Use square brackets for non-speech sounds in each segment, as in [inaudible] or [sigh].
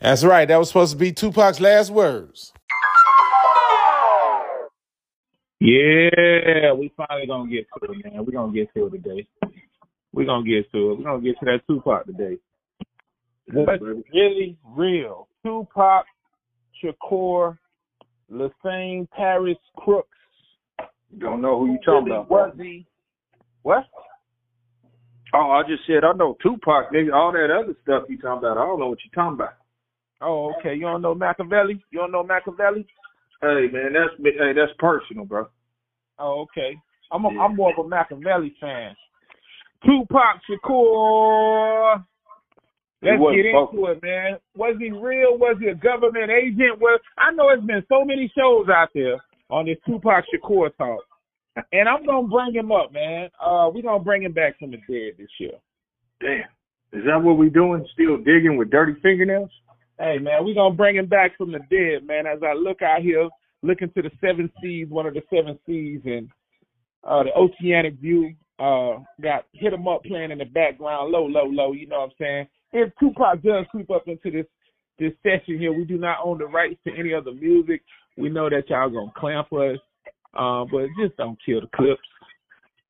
Fuck you. That's right. That was supposed to be Tupac's last words. Yeah, we finally gonna get to it, man. we gonna get to it today. we gonna get to it. we gonna get to that Tupac today. What's really real? Tupac, Shakur, Lesane Parish Crooks. Don't know who you talking about. Was he? What? Oh, I just said I know Tupac, nigga. All that other stuff you talking about, I don't know what you talking about. Oh, okay. You don't know Machiavelli? You don't know Machiavelli? Hey man, that's hey, that's personal, bro. Oh, okay. I'm a, I'm more of a Machiavelli fan. Tupac Shakur. Let's get into it, man. Was he real? Was he a government agent? Well, I know it's been so many shows out there on this Tupac Shakur talk, and I'm gonna bring him up, man. Uh, we're gonna bring him back from the dead this year. Damn, is that what we're doing? Still digging with dirty fingernails? Hey, man, we're gonna bring him back from the dead, man. As I look out here, looking to the seven seas, one of the seven seas, and uh, the oceanic view. Uh, got hit him up playing in the background, low, low, low. You know what I'm saying? if Tupac does creep up into this this session here, we do not own the rights to any other music. We know that y'all gonna clamp us, uh, but just don't kill the clips.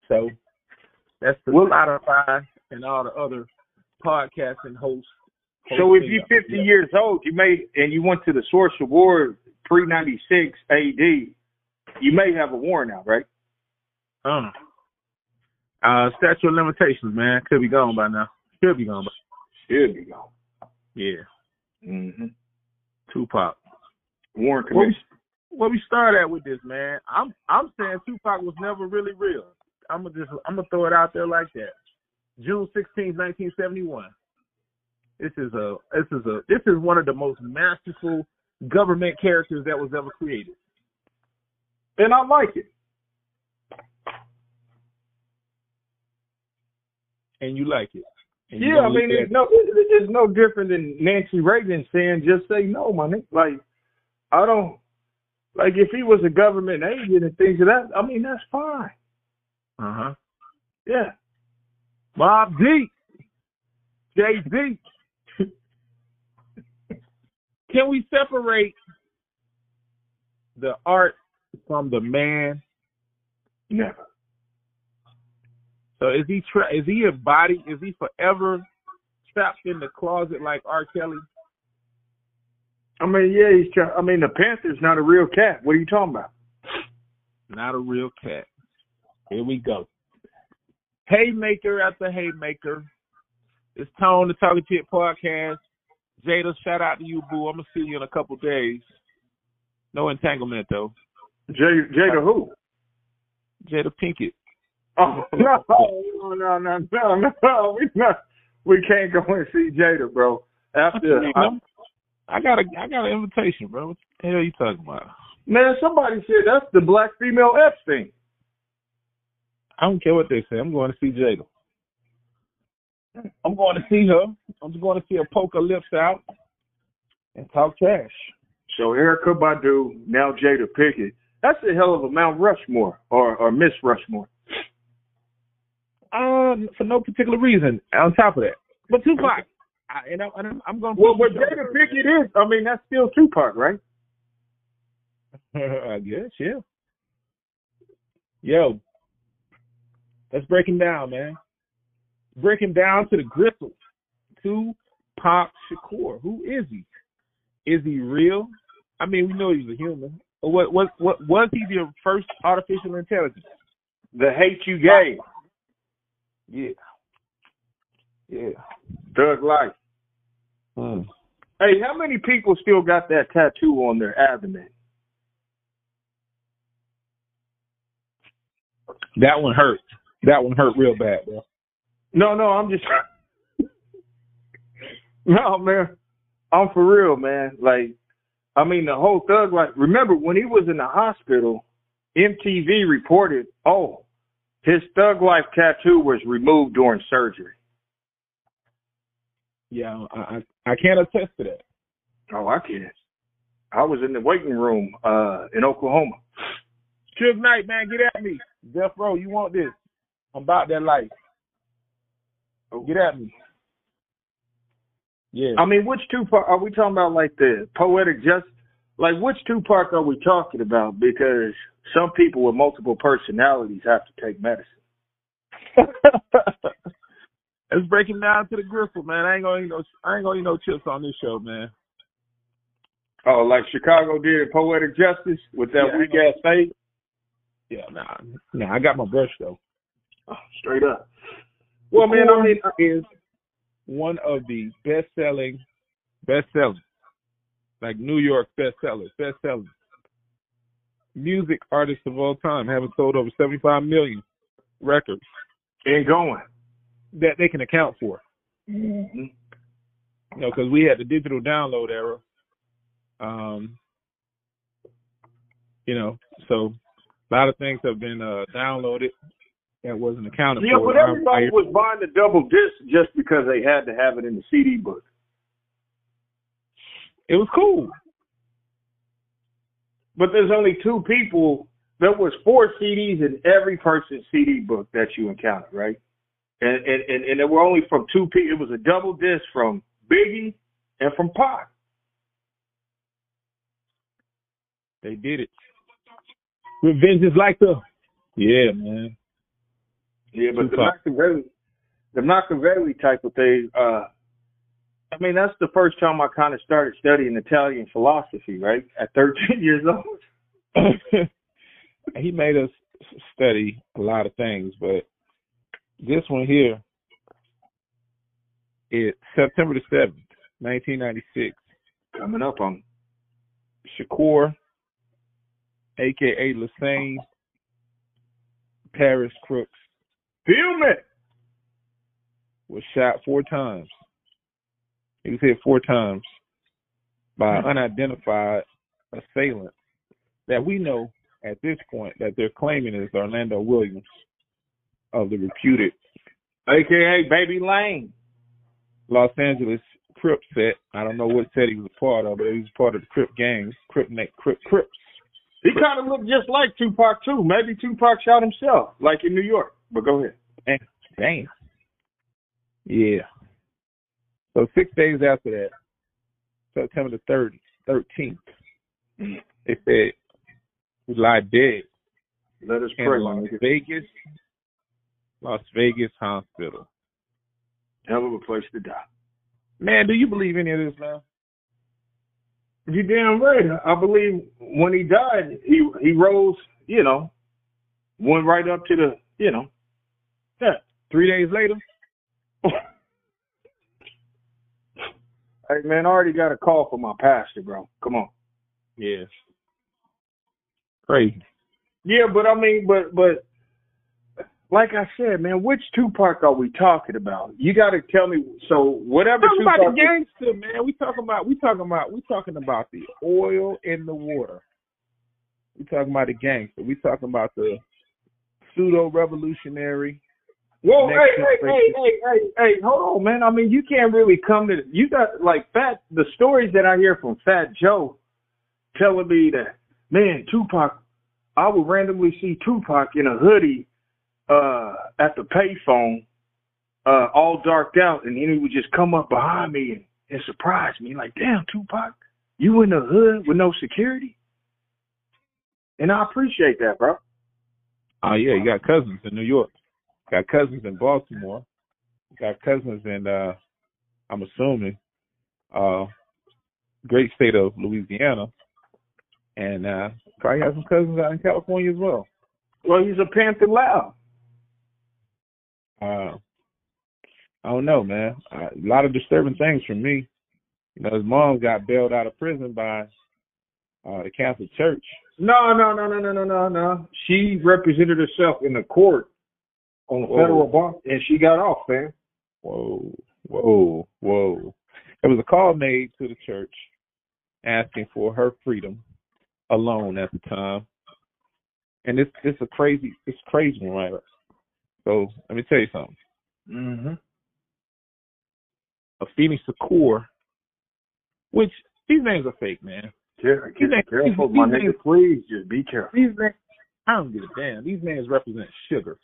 So that's the well, Spotify and all the other podcasting hosts. So if you're 50 yeah. years old, you may and you went to the Source Award pre 96 AD, you may have a warrant out, right? Uh, uh, statute of limitations, man, could be gone by now. Could be gone by should be gone. Yeah. Mm-hmm. Tupac. Warren Where we, we start at with this, man? I'm I'm saying Tupac was never really real. I'm gonna just I'm gonna throw it out there like that. June 16, 1971. This is a this is a this is one of the most masterful government characters that was ever created. And I like it. And you like it. Yeah, I mean, it's no, it's just no different than Nancy Reagan saying, "Just say no, money." Like, I don't like if he was a government agent and things of that. I mean, that's fine. Uh huh. Yeah. Mobb Deep, Jay Z. Can we separate the art from the man? Never. So is he tra- is he a body? Is he forever trapped in the closet like R. Kelly? I mean, yeah, he's. Tra- I mean, the Panther's not a real cat. What are you talking about? Not a real cat. Here we go. Haymaker after haymaker. It's Tone the Talking Shit podcast. Jada, shout out to you, boo. I'm gonna see you in a couple days. No entanglement though. Jada, Jada who? Jada Pinkett. Oh [laughs] no, no, no, no, no, no. We not. We can't go and see Jada, bro. After I, uh, I got a, I got an invitation, bro. What the hell are you talking about? Man, somebody said that's the black female Epstein. I don't care what they say. I'm going to see Jada. I'm going to see her. I'm just going to see her poke her lips out and talk trash. So Erykah Badu, now Jada Pinkett. That's a hell of a Mount Rushmore or or Miss Rushmore. Um, for no particular reason. On top of that, but Tupac, I, and, I, and I'm, going. to Well, what Jada Pinkett is, I mean, that's still Tupac, right? [laughs] I guess, yeah. Yo, that's breaking down, man. Break him down to the gristle. To Pop Shakur. Who is he? Is he real? I mean, we know he's a human. What what what was he the first artificial intelligence? The hate you gave. Yeah. Yeah. Thug life. Hmm. Hey, how many people still got that tattoo on their abdomen? That one hurt. That one hurt real bad, bro. No, no, I'm just [laughs] No, man. I'm for real, man. Like I mean the whole thug Like, remember when he was in the hospital, MTV reported, oh, his thug life tattoo was removed during surgery. Yeah, I I, can't attest to that. Oh, I can. I was in the waiting room uh in Oklahoma. Suge Knight, man, get at me. Death Row, you want this? I'm about that life. Oh. Get at me. Yeah. I mean, which Tupac are we talking about? Like the poetic justice? Like which Tupac are we talking about? Because some people with multiple personalities have to take medicine. [laughs] Let's break it down to the gristle, man. I ain't gonna eat no I ain't gonna eat no chips on this show, man. Oh, like Chicago did poetic justice with that Yeah, weak ass fade. Yeah, nah. Nah, I got my brush though. Oh, straight up. Well, man, I mean, is one of the best selling best selling like New York best sellers, best selling music artists of all time having sold over seventy five million records and going. that they can account for. Mm-hmm. You know, because we had the digital download era. Um, you know, so a lot of things have been uh, downloaded that wasn't accounted Yeah, for. but everybody was buying the double disc just because they had to have it in the CD book. it was cool. But there's only two people. There was four CDs in every person's CD book that you encountered, right? And and and, and they were only from two people. It was a double disc from Biggie and from Pac. They did it. Revenge is like the yeah, man. Yeah, but the Tupac. Machiavelli, the Machiavelli type of thing. Uh, I mean, that's the first time I kind of started studying Italian philosophy, right? At 13 [laughs] years old. [laughs] he made us study a lot of things, but this one here is September the seventh, nineteen ninety six. Coming up on. Shakur, aka Lesane, Parish Crooks, It. was shot four times. He was hit four times by an unidentified assailant that we know at this point that they're claiming is Orlando Williams of the reputed AKA Baby Lane. Los Angeles Crip set. I don't know what set he was a part of, but he was part of the Crip gang, Crip Neck Crip Crips. He kind of looked just like Tupac too. Maybe Tupac shot himself, like in New York. But go ahead. Damn. Yeah. So six days after that, September the 30th, 13th, they said he lied dead Let us in pray, Las. Vegas, Las Vegas hospital. Hell of a place to die. Man, do you believe any of this, man? You damn right. I believe when he died, he he rose. You know, went right up to the. You know, yeah. Three days later? [laughs] Hey man, I already got a call from my pastor, bro. Come on. Yes. Crazy. Yeah, but I mean, but but like I said, man, which Tupac are we talking about? You got to tell me. So whatever talking Tupac. about the gangster, man. We talking about we talking about we talking about the oil in the water. We talking about the gangster. We talking about the pseudo revolutionary. Whoa, hey, hey, hey, hey, hey, hey, hold on, man. I mean, you can't really come to you got like Fat. The stories that I hear from Fat Joe telling me that man, Tupac. I would randomly see Tupac in a hoodie uh at the payphone, uh, all darked out, and then he would just come up behind me and, and surprise me, like, "Damn, Tupac, you in the hood with no security?" And I appreciate that, bro. Oh yeah, you got cousins in New York. Got cousins in Baltimore. Got cousins in uh I'm assuming uh great state of Louisiana. And uh probably have some cousins out in California as well. Well, he's a Panther Loud. Uh I don't know, man. Uh, a lot of disturbing things from me. You know, his mom got bailed out of prison by uh the Catholic Church. No, no, no, no, no, no, no, no. She represented herself in the court on the Whoa. federal bar, and she got off, man. Whoa, whoa, whoa. There was a call made to the church asking for her freedom alone at the time. And it's it's a crazy it's crazy one, right? So let me tell you something. Mm-hmm. A Phoenix Shakur, which these names are fake, man. Care, These names- careful, these my nigga. Please, just be careful. These names I don't give a damn. These names represent sugar.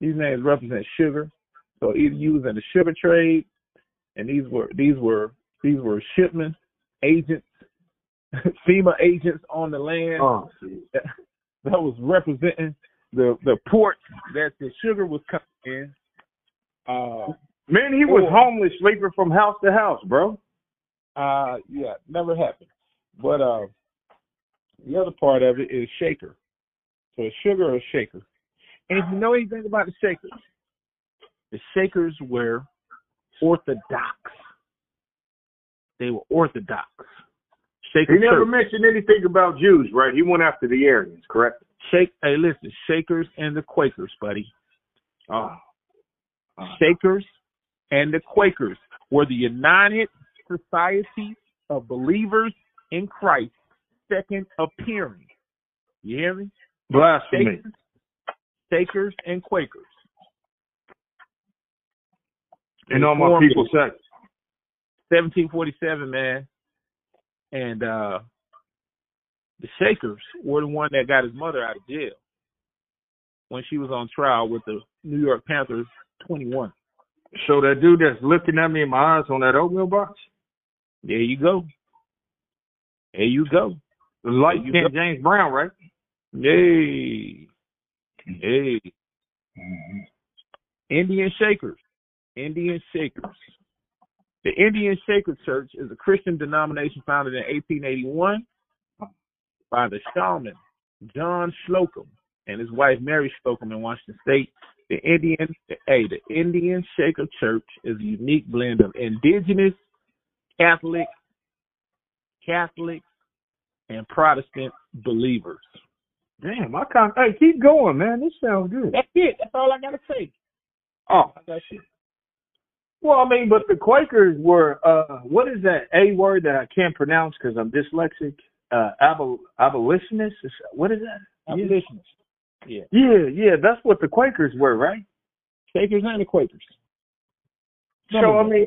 These names represent sugar. So either in the sugar trade and these were these were these were shipment agents, [laughs] FEMA agents on the land Oh, that, [laughs] that was representing the the port that the sugar was coming in. Uh, man, he was homeless, sleeping from house to house, bro. uh, yeah, never happened. But uh, the other part of it is shaker. So a sugar or shaker. And if you know anything about the shakers, the shakers were orthodox. They were orthodox. Shaker He never church. mentioned anything about Jews, right? He went after the Aryans, correct? Shake. Hey, listen, Shakers and the Quakers, buddy. Oh, Shakers and the Quakers were the United Society of Believers in Christ second appearing. You hear me? blasphemy. Shakers, Shakers and Quakers. And all my people say, 1747, man. And uh the Shakers were the one that got his mother out of jail when she was on trial with the New York Panthers 21. so that dude that's looking at me in my eyes on that oatmeal box, There you go. There you go. the light You skinned James Brown, right? Hey. Hey. Indian Shakers. Indian Shakers. The Indian Shaker Church is a Christian denomination founded in 1881 by the shaman John Slocum and his wife Mary Slocum in Washington State. The Indian, hey, the Indian Shaker Church is a unique blend of indigenous, Catholic, Catholic, and Protestant believers. Damn, I can't. Hey, keep going, man. This sounds good. That's it. That's all I gotta say. Oh, I got shit. well, I mean, but the Quakers were. uh What is that A word that I can't pronounce because I'm dyslexic? Uh abol- Abolitionists? What is that? Abolitionists. Yeah. Yeah, yeah, that's what the Quakers were, right? Quakers and the Quakers. So I mean,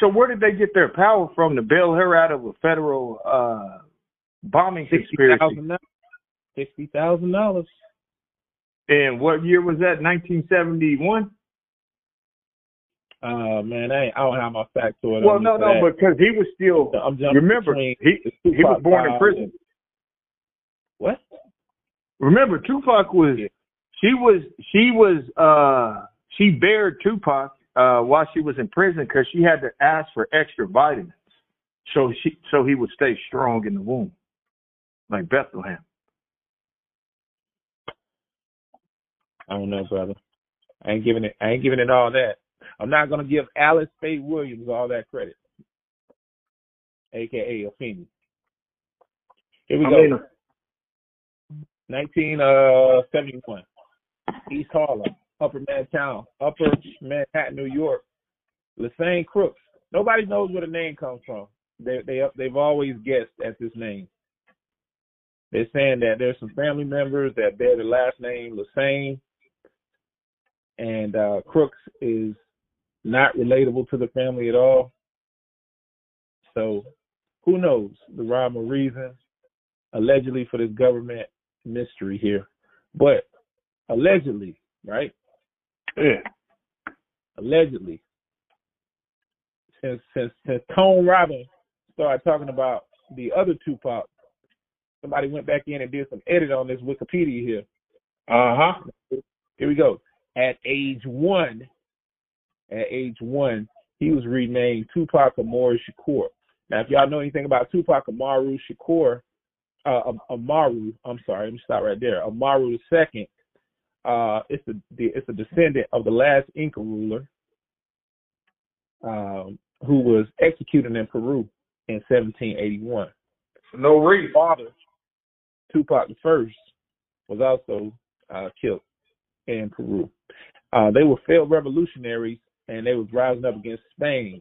so where did they get their power from to bail her out of a federal uh bombing sixty conspiracy? Sixty thousand dollars. And what year was that? 1971. Uh man, I I don't have my facts or Well, no, no, because he was still. I'm jumping Remember, he he was born in prison. What? Remember, Tupac was Yeah. she was she was uh she bared Tupac uh while she was in prison because she had to ask for extra vitamins, so she so he would stay strong in the womb, like Bethlehem. I don't know, brother. I ain't giving it. I ain't giving it all that. I'm not gonna give Alice Faye Williams all that credit, aka Afeni. Here we I go. mean, 1971, uh, East Harlem, Upper Manhattan, Upper Manhattan, New York. Lesane Crooks. Nobody knows where the name comes from. They they they've always guessed at this name. They're saying that there's some family members that bear the last name Lesane, and uh, Crooks is not relatable to the family at all. So, who knows the rhyme or reason? Allegedly for this government mystery here, but allegedly, right? yeah. Allegedly, since since since Tone Robin started talking about the other Tupac, somebody went back in and did some edit on this Wikipedia here. Uh huh. Here we go. At age one, at age one, he was renamed Tupac Amaru Shakur. Now, if y'all know anything about Tupac Amaru Shakur, uh, Amaru, I'm sorry, let me stop right there. Amaru the second, uh, it's a the, it's a descendant of the last Inca ruler, um, who was executed in Peru in 1781 No reason. father, Tupac the first, was also uh, killed in Peru. Uh, they were failed revolutionaries, and they was rising up against Spain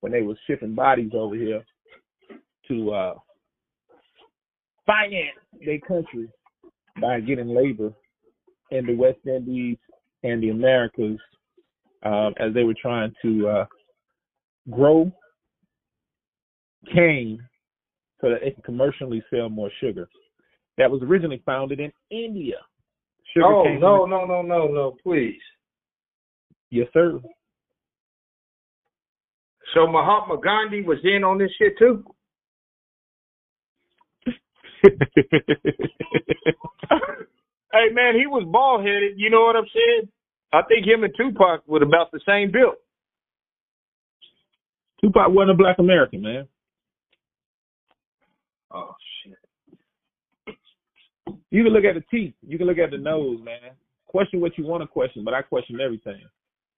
when they was shipping bodies over here to uh, finance their country by getting labor in the West Indies and the Americas um, as they were trying to uh, grow cane so that they can commercially sell more sugar. That was originally founded in India. Sugar Oh cane- no no no no no! Please. Yes, sir. So Mahatma Gandhi was in on this shit too. [laughs] hey man, he was bald headed. You know what I'm saying? I think him and Tupac were about the same build. Tupac wasn't a black American, man. Oh shit. You can look at the teeth. You can look at the nose, man. Question what you want to question, but I question everything.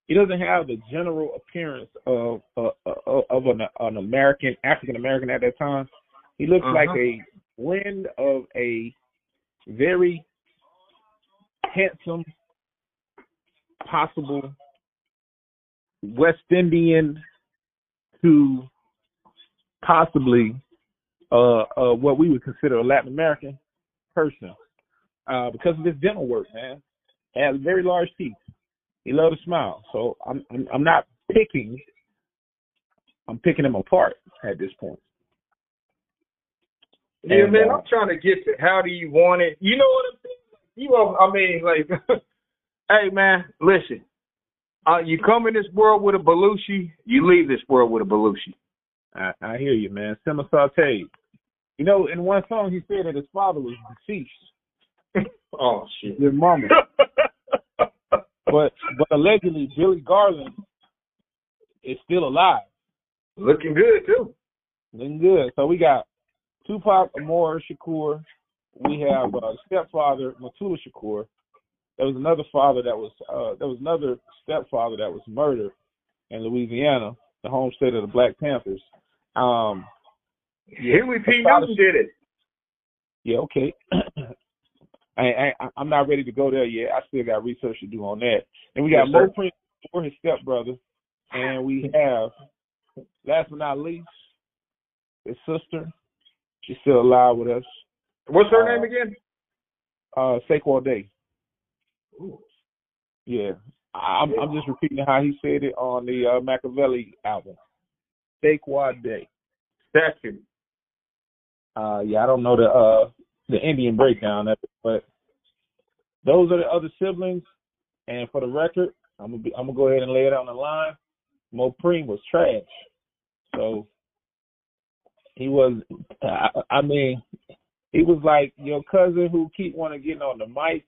He doesn't have the general appearance of uh, uh, of an, an American, African American at that time. He looks Uh-huh. like a blend of a very handsome, possible West Indian to possibly uh, uh, what we would consider a Latin American person uh, because of his dental work, man. He has very large teeth. He loved to smile. So I'm, I'm I'm not picking. I'm picking him apart at this point. Yeah, And, man, uh, I'm trying to get to how do you want it? You know what I'm saying? You, know, I mean, like, [laughs] hey, man, listen. Uh, you come in this world with a Belushi, you leave this world with a Belushi. I, I hear you, man. Simmer Saute. You know, in one song he said that his father was deceased, [laughs] Oh shit. Your mama. [laughs] but but allegedly Billy Garland is still alive. Looking good too. Looking good. So we got Tupac Amor Shakur. We have uh, stepfather Mutulu Shakur. There was another father that was uh, there was another stepfather that was murdered in Louisiana, the home state of the Black Panthers. Um, Huey P. Newton did it. yeah, okay. [clears throat] I, I I'm not ready to go there yet. I still got research to do on that. And we got Yes, Mo. Prince for his stepbrother, and we have last but not least his sister. She's still alive with us. What's her Uh, name again? Uh, Saquon Day. Ooh. Yeah, I'm I'm just repeating how he said it on the uh, Makaveli album. Saquon Day. Statue. Uh, yeah, I don't know the uh the Indian breakdown of it, but those are the other siblings. And for the record, I'm gonna be, I'm gonna go ahead and lay it on the line. Mopreme was trash, so he was. I, I mean, he was like your cousin who keep wanting getting on the mic,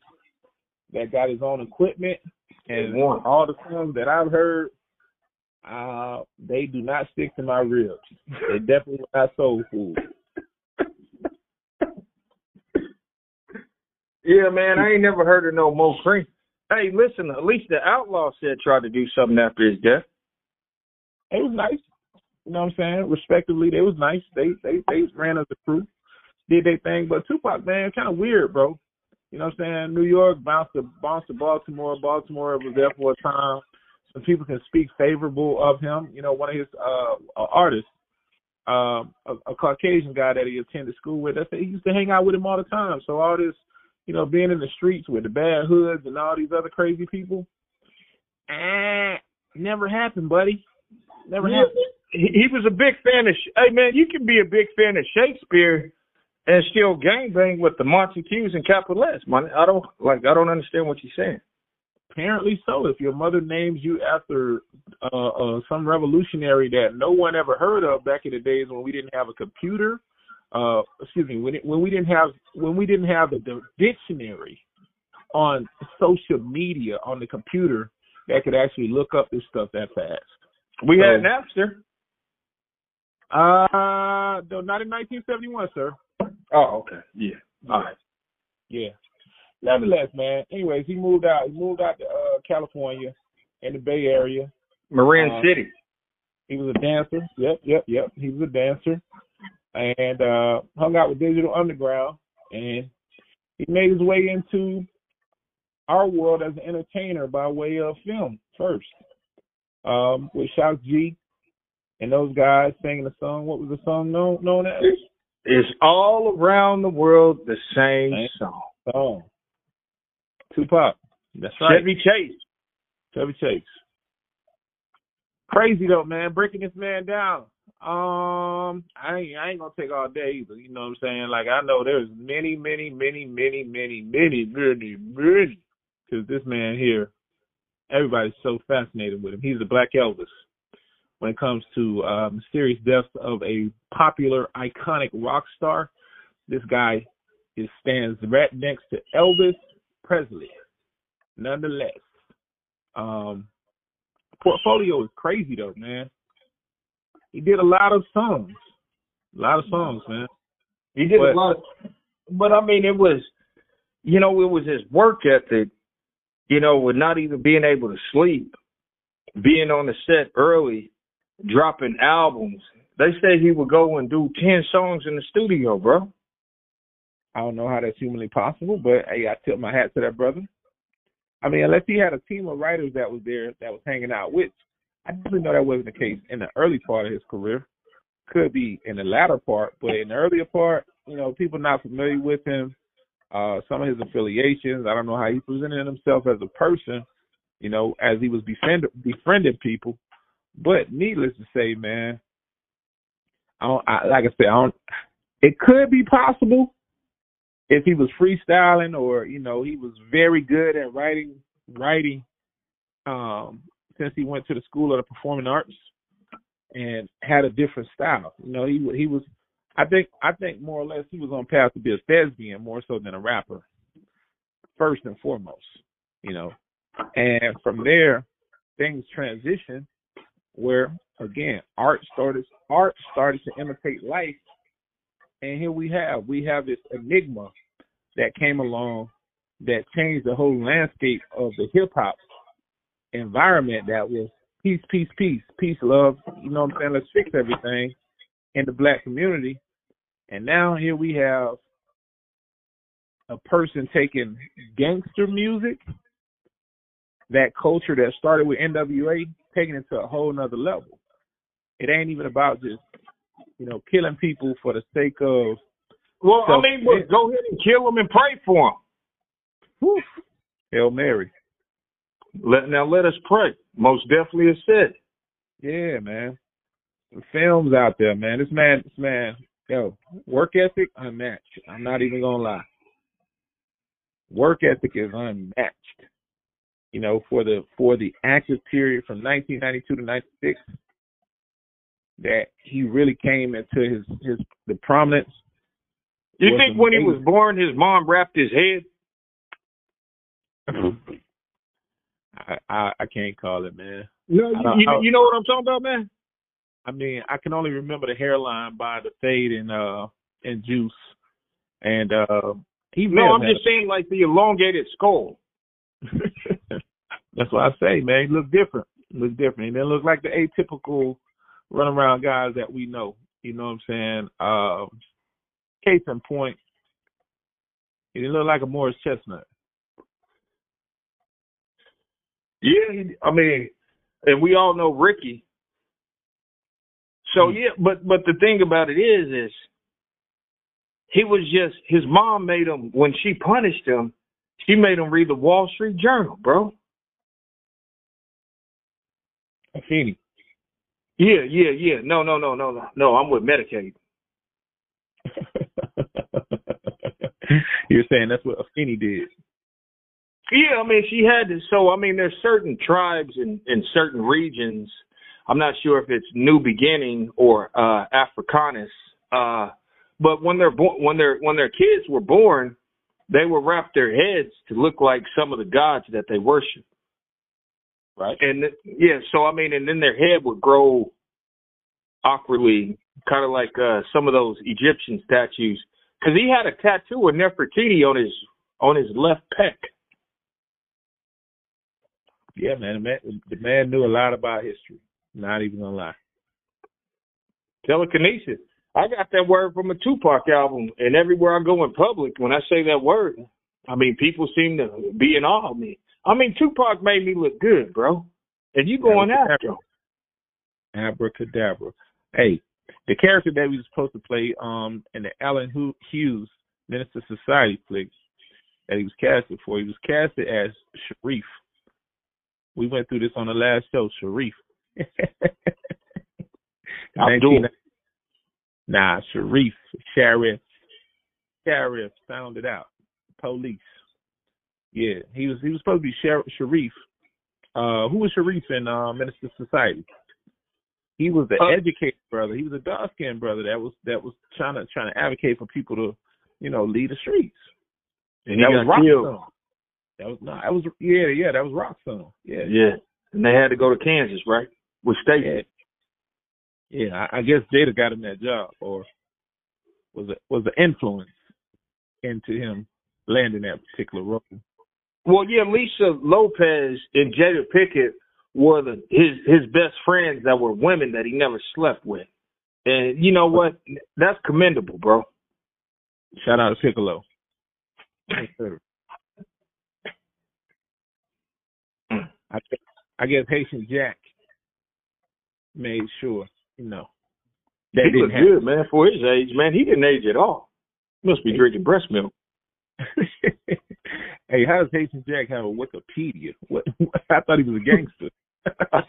that got his own equipment, and One. all the songs that I've heard, uh, they do not stick to my ribs. They definitely not soul food. Yeah, man, I ain't never heard of no Mo Cream. Hey, listen, at least the outlaw said tried to do something after his death. It was nice. You know what I'm saying? Respectively, they was nice. They they they ran as a crew, did their thing. But Tupac, man, kind of weird, bro. You know what I'm saying? New York bounced to bounced to Baltimore. Baltimore was there for a time. Some people can speak favorable of him. You know, one of his uh artists, um, a, a Caucasian guy that he attended school with, said he used to hang out with him all the time. So all this, you know, being in the streets with the bad hoods and all these other crazy people, eh, never happened, buddy. Never happened. He, he was a big fan of. Sh- Hey, man, you can be a big fan of Shakespeare and still gangbang with the Montagues and Capulets. Man, I don't like. I don't understand what you're saying. Apparently so. If your mother names you after uh, uh, some revolutionary that no one ever heard of back in the days when we didn't have a computer, uh, excuse me, when it, when we didn't have when we didn't have the, the dictionary on social media on the computer that could actually look up this stuff that fast. We had Napster. Uh, no, not in 1971, sir. Oh, okay. Yeah. All right. Yeah. Nevertheless, man. Anyways, he moved out. He moved out to uh, California in the Bay Area. Marin Uh, City. He was a dancer. Yep, yep, yep. He was a dancer, and uh hung out with Digital Underground, and he made his way into our world as an entertainer by way of film first, um, with Shock G and those guys singing the song. What was the song known known as? It's all around the world the same Right. song. Song. Tupac. That's right. Chevy Chase. Chevy Chase. Crazy though, man. Breaking this man down. Um, I ain't, I ain't gonna take all day either. You know what I'm saying? Like I know there's many, many, many, many, many, many, many, many. Because this man here, everybody's so fascinated with him. He's the Black Elvis. when it comes to uh, mysterious deaths of a popular, iconic rock star. This guy is stands right next to Elvis Presley. Nonetheless, um, portfolio is crazy though, man. He did a lot of songs, a lot of songs, man. He did But- a lot, but I mean, it was, you know, it was his work ethic. You know, with not even being able to sleep, being on the set early, dropping albums. They say he would go and do ten songs in the studio, bro. I don't know how that's humanly possible, but hey, I tip my hat to that brother. I mean, unless he had a team of writers that was there that was hanging out with, I definitely know that wasn't the case in the early part of his career. Could be in the latter part, but in the earlier part, you know, people not familiar with him, uh, some of his affiliations. I don't know how he presented himself as a person, you know, as he was befriend, befriending people. But needless to say, man, I don't. I, like I said, I don't. It could be possible if he was freestyling or you know he was very good at writing writing um since he went to the school of the performing arts and had a different style. You know he he was i think i think more or less he was on path to be a thespian more so than a rapper first and foremost you know. And from there things transitioned where again art started art started to imitate life. And here we have we have this enigma that came along that changed the whole landscape of the hip hop environment that was peace, peace, peace, peace, love, you know what I'm saying? Let's fix everything in the black community. And now here we have a person taking gangster music, that culture that started with NWA, taking it to a whole nother level. It ain't even about just, you know, killing people for the sake of Well, I mean, well, go ahead and kill them and pray for them. whew, Hail Mary. Let now let us pray. Most definitely is said. Yeah, man. Some films out there, man. This man, this man, yo, work ethic unmatched. I'm not even gonna lie. Work ethic is unmatched. You know, for the for the active period from 1992 to 96, that he really came into his his the prominence. You Was think when he was born, his mom wrapped his head? [clears throat] [laughs] I, I I can't call it, man. No, don't- you, you know what I'm talking about, man. I mean, I can only remember the hairline by the fade and uh and juice, and uh he No, I'm just saying like the elongated skull. [laughs] That's what I say, man. He look different. Look different. He didn't look like the atypical run around guys that we know. You know what I'm saying? Um case in point, he didn't look like a Morris Chestnut. Yeah, he, I mean, and we all know Ricky. So Mm. yeah, but but the thing about it is, is he was just his mom made him when she punished him, she made him read the Wall Street Journal, bro. Afeni. Yeah, yeah, yeah. No, no, no, no, no. No, I'm with Medicaid. [laughs] You're saying that's what Afeni did. Yeah, I mean, she had to. So, I mean, there's certain tribes in in certain regions. I'm not sure if it's New Beginning or uh Africanus. Uh, but when they're born, when their when their kids were born, they would wrap their heads to look like some of the gods that they worship. Right. And th- yeah, so I mean, and then their head would grow awkwardly, kind of like uh some of those Egyptian statues. Because he had a tattoo of Nefertiti on his on his left pec. Yeah, man. The man, the man knew a lot about history. Not even gonna lie. Telekinesis. I got that word from a Tupac album, and everywhere I go in public, when I say that word, I mean people seem to be in awe of me. I mean Tupac made me look good, bro. And you going after him? Abracadabra. Hey, the character that we was supposed to play um in the Allen Hughes Menace II Society flick that he was casted for, he was casted as Sharif. We went through this on the last show, Sharif. [laughs] Abdul. 19 Nah, Sharif, Sheriff, Sheriff, it out. Police. Yeah, he was he was supposed to be Sher- Sharif. Uh, who was Sharif in uh, Menace II Society? he was the Uh, educated brother. He was a dark skinned brother that was that was trying to trying to advocate for people to, you know, lead the streets. And he that was got killed. That was no, that was yeah, yeah, that was Rock Song. Yeah, Yeah. And they had to go to Kansas, right? With State. yeah. Yeah, I, I guess Jada got him that job, or was it was the influence into him landing that particular role. Well, yeah, Lisa Lopes and Jada Pinkett were the his his best friends that were women that he never slept with. And you know what? That's commendable, bro. Shout out to Piccolo. Yes, sir. I, guess- I guess Haitian Jack made sure, you know, that he looked good, man, for his age, man. He didn't age at all. Must be drinking breast milk. [laughs] hey, how does Haitian Jack have a Wikipedia? What, I thought he was a gangster. [laughs]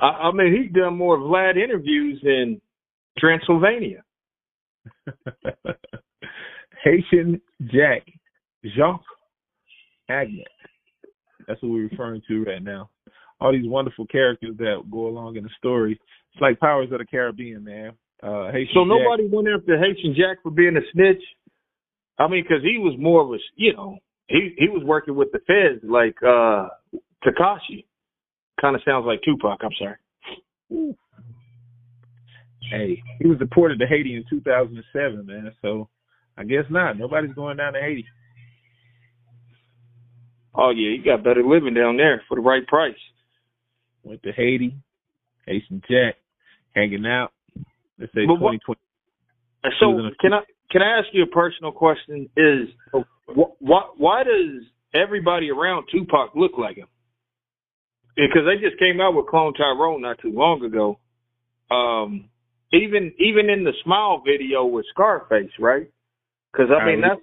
I, I mean, he's done more Vlad interviews in Transylvania. [laughs] Haitian Jack, Jacques Agnant. That's what we're referring to right now. All these wonderful characters that go along in the story. It's like Powers of the Caribbean, man. Uh, Haitian So Jack, nobody went after Haitian Jack for being a snitch. I mean, because he was more of a, you know, he he was working with the feds like uh Tekashi. Kind of sounds like Tupac. I'm sorry. Hey, he was deported to Haiti in 2007, man. So I guess not. Nobody's going down to Haiti. Oh yeah, you got better living down there for the right price. Went to Haiti, Haitian Jack, hanging out. Let's say 2020. And So can I can I ask you a personal question? Is wh- why why does everybody around Tupac look like him? Because they just came out with Clone Tyrone not too long ago. Um, even even in the Smile video with Scarface, right? Because I mean that's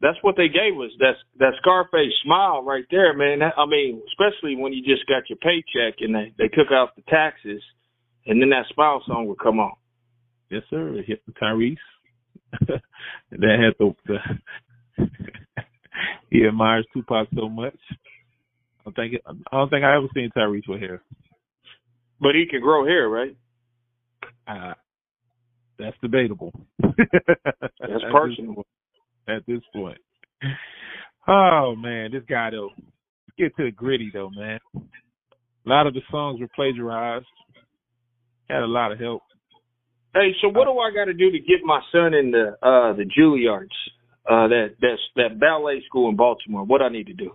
that's what they gave us. That's that Scarface smile right there, man. That, I mean, especially when you just got your paycheck and they they took out the taxes, and then that Smile song would come on. Yes, sir. It hit Tyrese. [laughs] that had the, the [laughs] he admires Tupac so much. I don't think I don't think I ever seen Tyrese with hair. But he can grow hair, right? Uh, that's debatable. [laughs] That's personal. [laughs] at this point. Oh man, this guy though. Get to the gritty though, man. A lot of the songs were plagiarized. Had a lot of help. Hey, so what do I got to do to get my son in the uh the Juilliards, uh that that's that ballet school in Baltimore? What I need to do?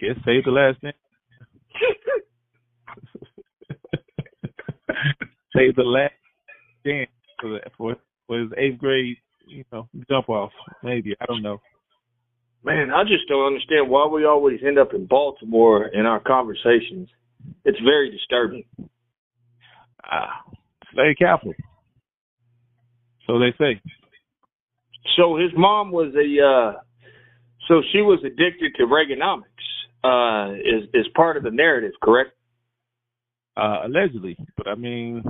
Guess save the last name. [laughs] [laughs] save the last dance for the, for for his eighth grade, you know, jump off. Maybe I don't know. Man, I just don't understand why we always end up in Baltimore in our conversations. It's very disturbing. Ah, slave capital. So they say. So his mom was a uh so she was addicted to Reaganomics. Uh is is part of the narrative, correct? Uh, allegedly, but I mean,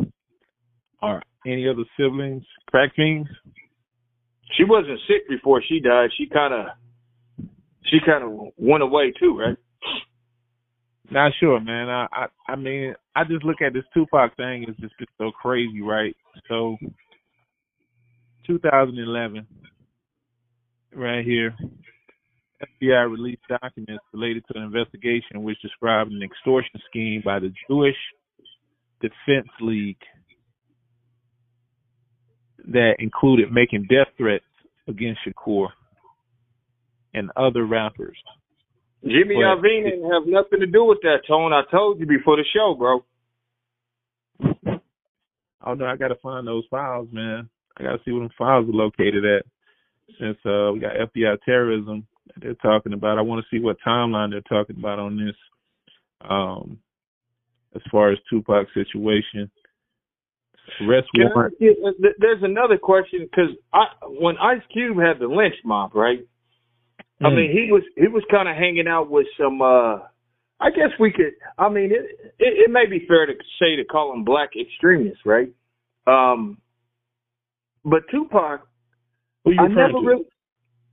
are any other siblings crack fiends? She wasn't sick before she died. She kind of she kind of went away too, right? Not sure, man. I, I I mean, I just look at this Tupac thing. It's just so crazy, right? So, 2011, right here, FBI released documents related to an investigation which described an extortion scheme by the Jewish Defense League that included making death threats against Shakur and other rappers. Jimmy Iovine didn't have nothing to do with that, Tone. I told you before the show, bro. Oh no, I gotta find those files, man. I gotta see where them files are located at. Since uh we got FBI terrorism that they're talking about. I wanna see what timeline they're talking about on this. Um as far as Tupac's situation. Arrest Can I, warrant. yeah, there's another question because I, when Ice Cube had the lynch mob, right? I Mm. mean, he was he was kind of hanging out with some. uh I guess we could. I mean, it, it it may be fair to say to call them black extremists, right? Um, but Tupac, who you I referring never to? really.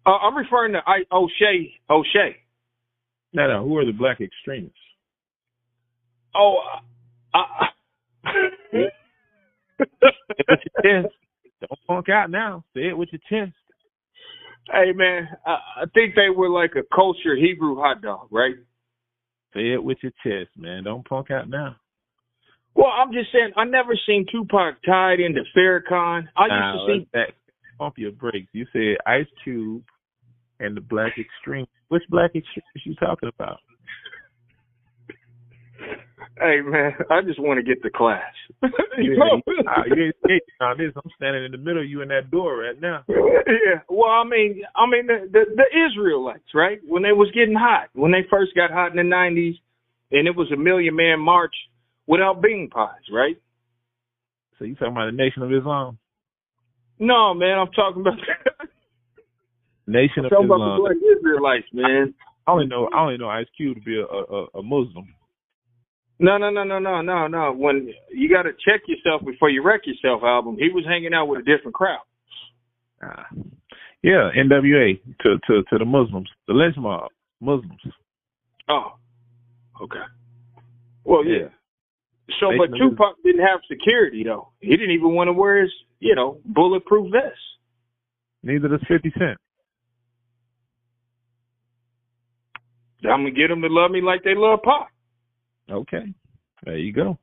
Uh, I'm referring to I, O'Shea. O'Shea. No, no, who are the black extremists? Oh, I, I, with your chest. Don't punk out now. Say it with your chest. Hey man, I, I think they were like a kosher Hebrew hot dog, right? Say it with your chest, man. Don't punk out now. Well, I'm just saying, I never seen Tupac tied into Farrakhan. I used to see. let's pump your brakes. You said Ice Cube and the Black Extreme. Which Black Extreme is you talking about? Hey man, I just want to get the class. [laughs] you know? you, nah, you ain't skating on this. I'm standing in the middle of you in that door right now. [laughs] yeah. Well, I mean, I mean the, the the Israelites, right? When they was getting hot, when they first got hot in the '90s, and it was a million man march without bean pies, right? So you talking about the Nation of Islam? No, man, I'm talking about [laughs] Nation of talking about Islam. the black Israelites, man. I only know I only know Ice Cube to be a a, a Muslim. No, no, no, no, no, no, no. When you got to check yourself before you wreck yourself, album. He was hanging out with a different crowd. Ah. Yeah, NWA to to to the Muslims, the lynch mob, Muslims. Oh, okay. Well, yeah. So, Nation but Tupac didn't have security though. He didn't even want to wear his, you know, bulletproof vest. Neither does Fifty Cent. I'm gonna get them to love me like they love Pac. Okay, there you go.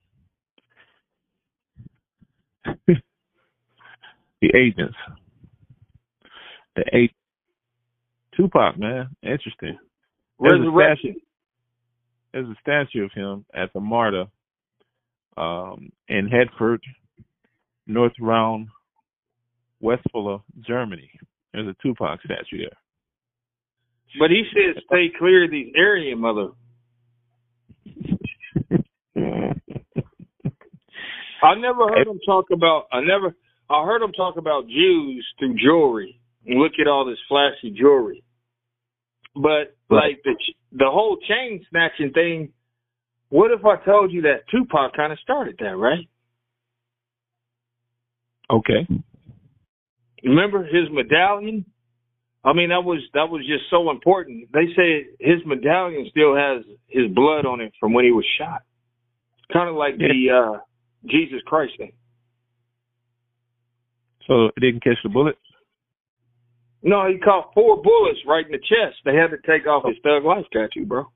[laughs] the agents, the eight. Tupac, man, interesting. There's a Resurrection. There's a statue of him at the Marta um, in Herford, North Rhine, Westphalia, Germany. There's a Tupac statue there. But he said, "Stay clear of these area mother." I never heard him talk about. I never. I heard him talk about Jews through jewelry. Look at all this flashy jewelry. But Right. like the the whole chain snatching thing. What if I told you that Tupac kind of started that, right? okay. Remember his medallion? I mean, that was that was just so important. They say his medallion still has his blood on it from when he was shot. Kind of like the uh Jesus Christ thing. So it didn't catch the bullet. No, he caught four bullets right in the chest. They had to take off his thug life tattoo, bro.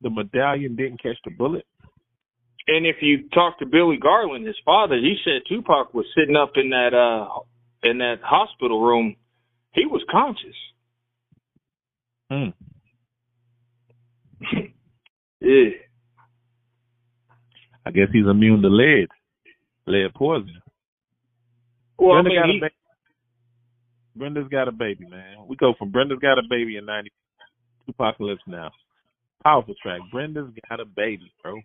The medallion didn't catch the bullet. And if you talk to Billy Garland, his father, he said Tupac was sitting up in that uh in that hospital room. He was conscious. Hmm. [laughs] Yeah. I guess he's immune to lead, lead poison. Well, I Brenda mean, got a baby. Brenda's got a baby, man. We go from Brenda's got a baby in '90 Apocalypse now. Powerful track. Brenda's got a baby, bro.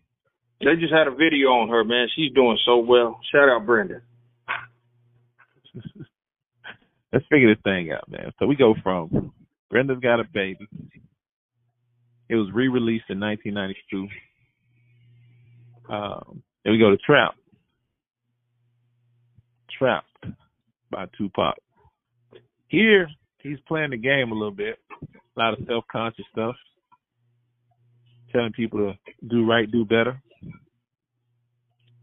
They just had a video on her, man. She's doing so well. Shout out Brenda. [laughs] Let's figure this thing out, man. So we go from Brenda's got a baby. It was re-released in 1992. Um, then we go to Trap. Trapped by Tupac. Here, he's playing the game a little bit. A lot of self-conscious stuff. Telling people to do right, do better.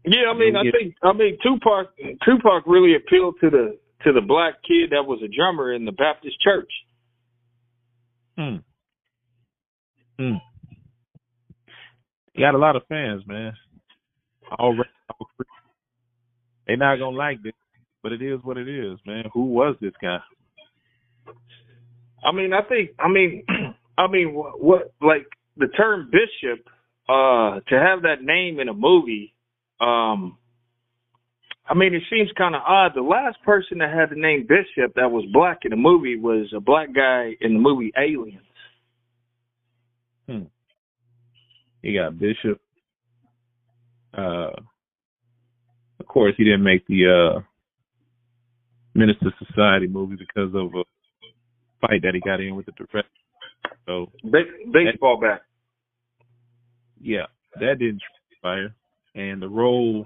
Yeah, I mean, I think I mean Tupac Tupac really appealed to the to the black kid that was a drummer in the Baptist church. Hmm. Hmm. He got a lot of fans, man. All ra- all free. They not gonna like this, but it is what it is, man. Who was this guy? I mean, I think I mean [clears throat] I mean what, what like the term bishop uh to have that name in a movie um I mean, it seems kind of odd. The last person that had the name Bishop that was black in the movie was a black guy in the movie Aliens. Hmm. He got Bishop. Uh, of course, he didn't make the uh, Menace II Society movie because of a fight that he got in with the director. So baseball bat. yeah, that didn't transpire. And the role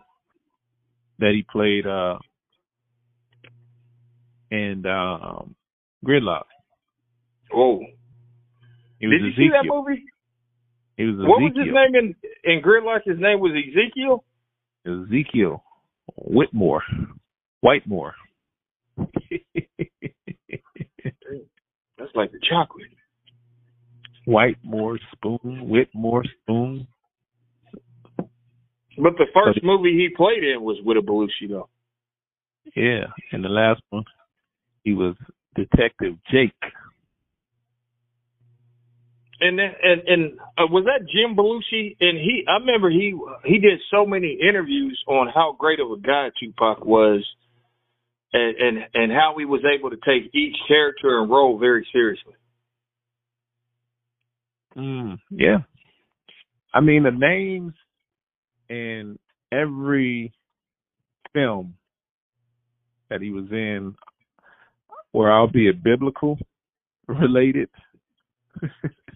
that he played uh in um Gridlock'd. Oh, did you see that movie? He was What was his name in in Gridlock'd? His name was Ezekiel. Ezekiel. Whitmore, Whitemore. [laughs] That's like the chocolate. Whitemore Spoon, Whitmore Spoon. But the first movie he played in was with a Belushi though. Yeah, and the last one, he was Detective Jake. And and and uh, was that Jim Belushi? And he, I remember he he did so many interviews on how great of a guy Tupac was, and and and how he was able to take each character and role very seriously. Mm, yeah, I mean the names in every film that he was in were albeit biblical [laughs] related. [laughs]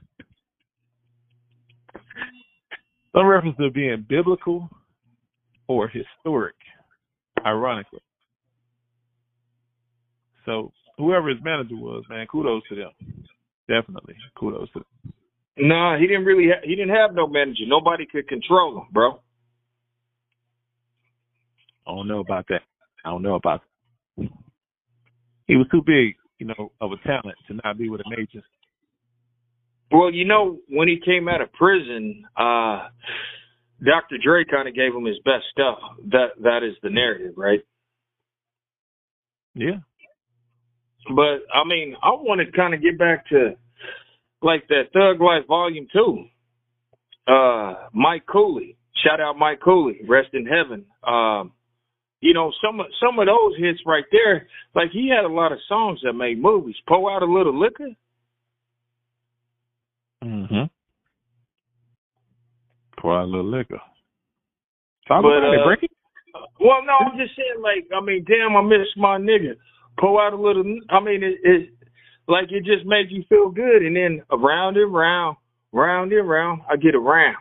Some reference to being biblical or historic, ironically. So whoever his manager was, man, kudos to them. Definitely, kudos to them. Nah, he didn't really. Ha- he didn't have no manager. Nobody could control him, bro. I don't know about that. I don't know about that. He was too big, you know, of a talent to not be with an agency. Well, you know, when he came out of prison, uh Dr. Dre kind of gave him his best stuff. That that is the narrative, right? Yeah. But I mean, I want to kind of get back to like that Thug Life Volume Two. Uh, Mike Cooley, shout out Mike Cooley, rest in heaven. Um, you know, some of some of those hits right there, like he had a lot of songs that made movies. Pour out a little liquor. Mm-hmm. Pour out a little liquor. Talk But, about it, uh, break it. Well, no, I'm just saying, like, I mean, damn, I miss my nigga. Pour out a little. I mean, it, it like it just made you feel good, and then around and round, round and round, I get around.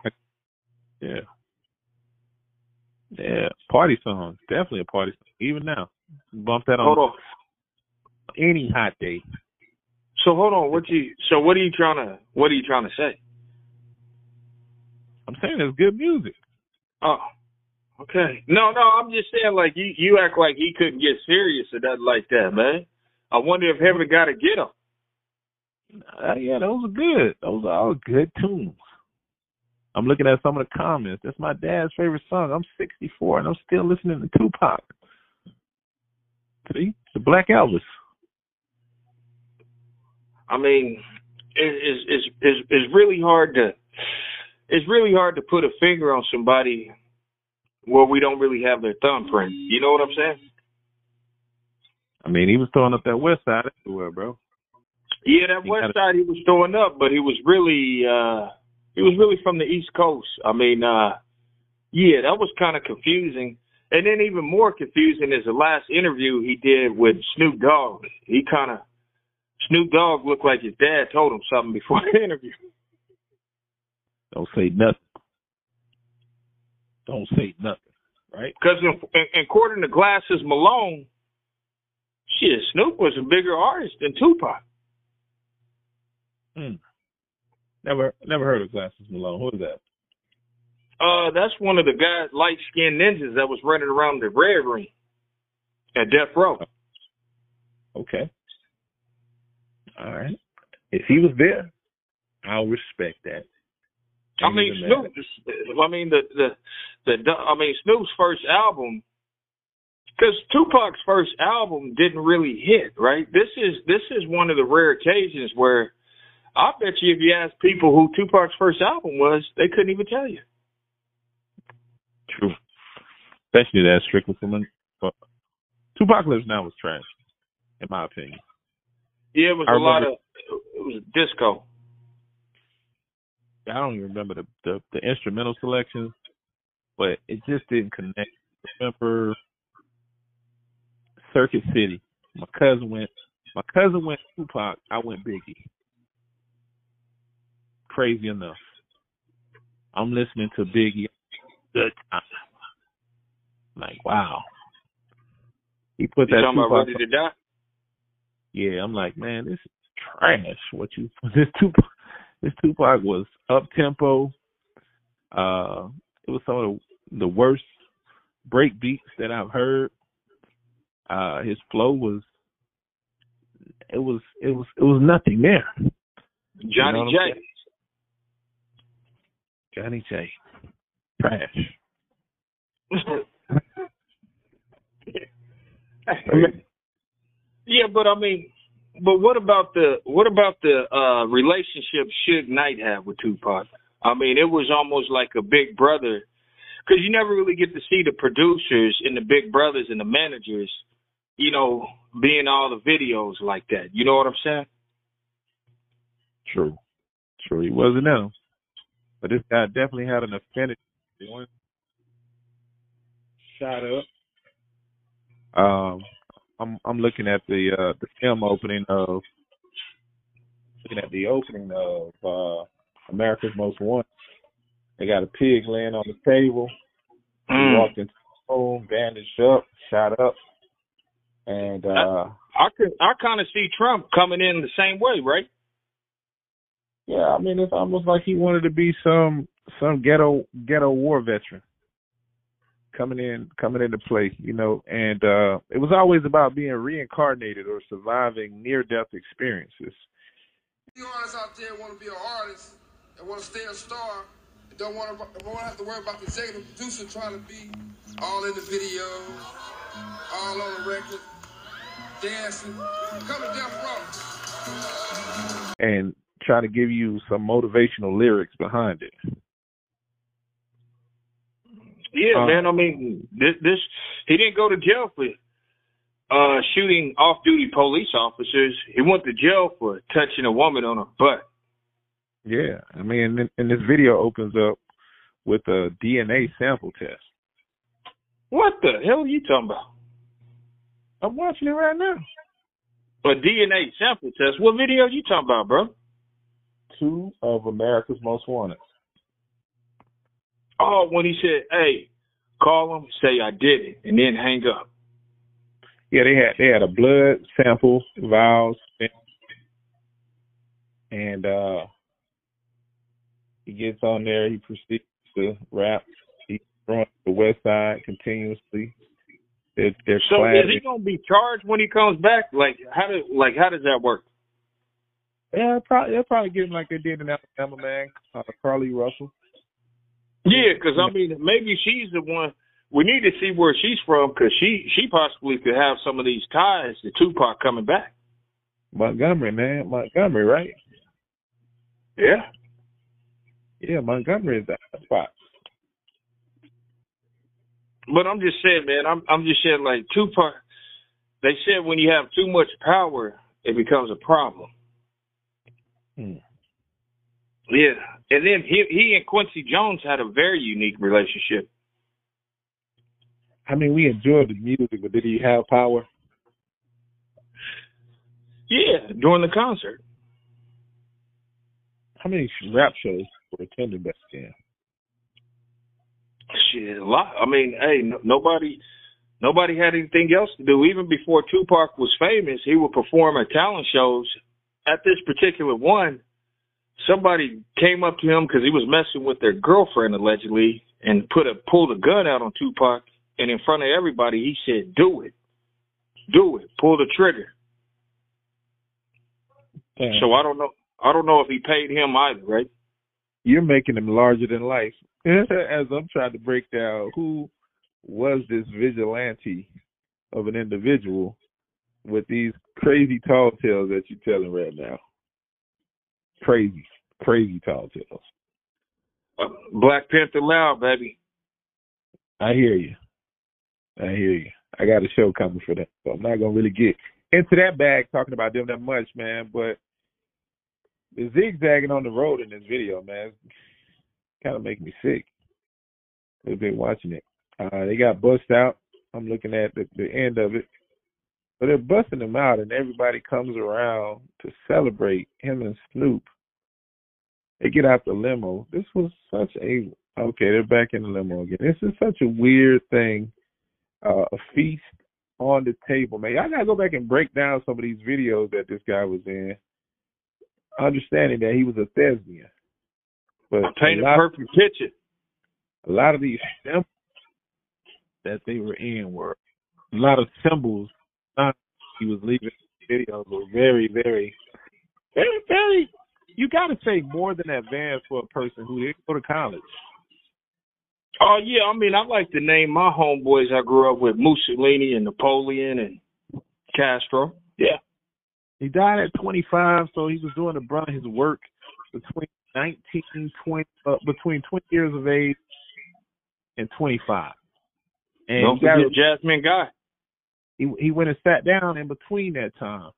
Yeah. Yeah. Party songs. Definitely a party song. Even now. Bump that on Hold on. any hot day. So hold on. What you? So what are you trying to? What are you trying to say? I'm saying it's good music. Oh, okay. No, no, I'm just saying, like you, you act like he couldn't get serious or nothing like that, man. I wonder if Heaven got to get him. Uh, yeah, those are good. Those are all good tunes. I'm looking at some of the comments. That's my dad's favorite song. I'm 64 and I'm still listening to Tupac. See, the Black Elvis. I mean, it, it's it's it's it's really hard to it's really hard to put a finger on somebody where we don't really have their thumbprint. You know what I'm saying? I mean, he was throwing up that West Side everywhere, bro. Yeah, that He west side he was throwing up, but he was really uh he was really from the East Coast. I mean, uh yeah, that was kind of confusing. And then even more confusing is the last interview he did with Snoop Dogg. He kind of Snoop Dogg looked like his dad told him something before the interview. Don't say nothing. Don't say nothing, right? Because according to Glasses Malone, shit, Snoop was a bigger artist than Tupac. Hmm. Never, never heard of Glasses Malone. Who is that? Uh, that's one of the guys, light skinned ninjas that was running around the Red Ring at Death Row. Okay. All right. If he was there, I'll respect that. I mean, Ain't. Snoop. I mean, the the the. I mean, Snoop's first album, because Tupac's first album didn't really hit. Right. This is this is one of the rare occasions where I bet you if you ask people who Tupac's first album was, they couldn't even tell you. True. Especially that strictly for money. But 2Pacalypse Now was trash, in my opinion. Yeah, it was I a lot of. It was disco. I don't even remember the, the the instrumental selections, but it just didn't connect. Remember Circuit City. My cousin went. My cousin went Tupac. I went Biggie. Crazy enough. I'm listening to Biggie. Good time. Like wow. He put You that talking about Ready to Die? Yeah, I'm like, man, this is trash. What you [laughs] this Tupac this Tupac was up tempo. Uh it was some of the, the worst break beats that I've heard. Uh, his flow was it was it was it was nothing there. Johnny You know what I'm J. Johnny J. Trash. [laughs] yeah, but I mean, but what about the what about the uh relationship Suge Knight had with Tupac? I mean, it was almost like a big brother, because you never really get to see the producers and the big brothers and the managers, you know, being all the videos like that. You know what I'm saying? True. True. He wasn't them. But this guy definitely had an affinity. One shot up. Um I'm I'm looking at the uh the film opening of looking at the opening of uh America's Most Wanted. They got a pig laying on the table. He Mm. walked into the room, bandaged up, shot up. And uh I could I kind of see Trump coming in the same way, right? Yeah, I mean it's almost like he wanted to be some some ghetto ghetto war veteran coming in coming into play, you know, and uh it was always about being reincarnated or surviving near death experiences. You artists out there want to be an artist and want to stay a star and don't want to to have to worry about the executive producer trying to be all in the video, all on the record, dancing. Come to Death Row. and try to give you some motivational lyrics behind it. Yeah, Uh, man. I mean, this this he didn't go to jail for uh shooting off-duty police officers. He went to jail for touching a woman on her butt. Yeah, I mean, and, and this video opens up with a DNA sample test. What the hell are you talking about? I'm watching it right now. A DNA sample test. What video are you talking about, bro? Two of America's Most Wanted. Oh, when he said, "Hey, call him, say I did it, and then hang up." Yeah, they had they had a blood sample, vials, and uh he gets on there. He proceeds to rap. He's from the West Side continuously. They're, they're So is he gonna be charged when he comes back? Like how do like how does that work? Yeah, probably they'll probably get him like they did in Alabama, man. Uh, Carlee Russell. Yeah, because I mean, maybe she's the one. We need to see where she's from because she she possibly could have some of these ties to Tupac coming back. Montgomery, man. Montgomery, right? Yeah. Yeah, Montgomery is that spot. But I'm just saying, man. I'm I'm just saying, like Tupac. They said when you have too much power, it becomes a problem. Hmm. Yeah, and then he he and Quincy Jones had a very unique relationship. I mean, we enjoyed the music, but did he have power? Yeah, during the concert. How many rap shows were attended back then? Shit, a lot. I mean, hey, no, nobody, nobody had anything else to do. Even before Tupac was famous, he would perform at talent shows. At this particular one, somebody came up to him because he was messing with their girlfriend allegedly, and put a pulled a gun out on Tupac, and in front of everybody, he said, "Do it, do it, pull the trigger." Damn. So I don't know. I don't know if he paid him either, right? you're making him larger than life. [laughs] As I'm trying to break down who was this vigilante of an individual with these crazy tall tales that you're telling right now. Crazy, crazy tall tales. Uh, Black Panther loud, baby. I hear you. I hear you. I got a show coming for that, so I'm not gonna really get into that bag talking about them that much, man. But the zigzagging on the road in this video, man, kind of make me sick. I've been watching it. Uh, they got bust out. I'm looking at the, the end of it, but they're busting them out, and everybody comes around to celebrate him and Snoop. They get out the limo. This was such a okay. They're back in the limo again. This is such a weird thing. Uh, a feast on the table, man. I gotta go back and break down some of these videos that this guy was in, understanding that he was a thespian. But I paint a perfect picture. a lot of these symbols that they were in were a lot of symbols. He was leaving videos were very, very, very, very. You got to say more than advanced for a person who didn't go to college. Oh yeah, I mean I like to name my homeboys I grew up with Mussolini and Napoleon and Castro. Yeah. He died at 25, so he was doing the brunt of his work between 19, 20, uh, between 20 years of age and 25. And Don't forget Jasmine Guy. He he went and sat down in between that time.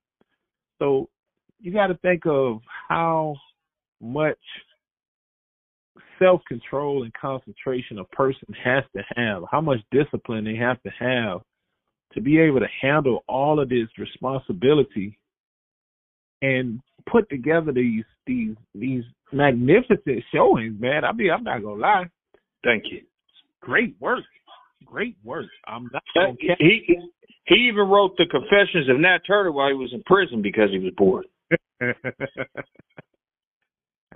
So you got to think of how much self control and concentration a person has to have, how much discipline they have to have to be able to handle all of this responsibility and put together these these these magnificent showings, man. I mean, I'm not gonna lie, Thank you. great work, great work. I'm not cap- He he even wrote the Confessions of Nat Turner while he was in prison because he was bored. [laughs]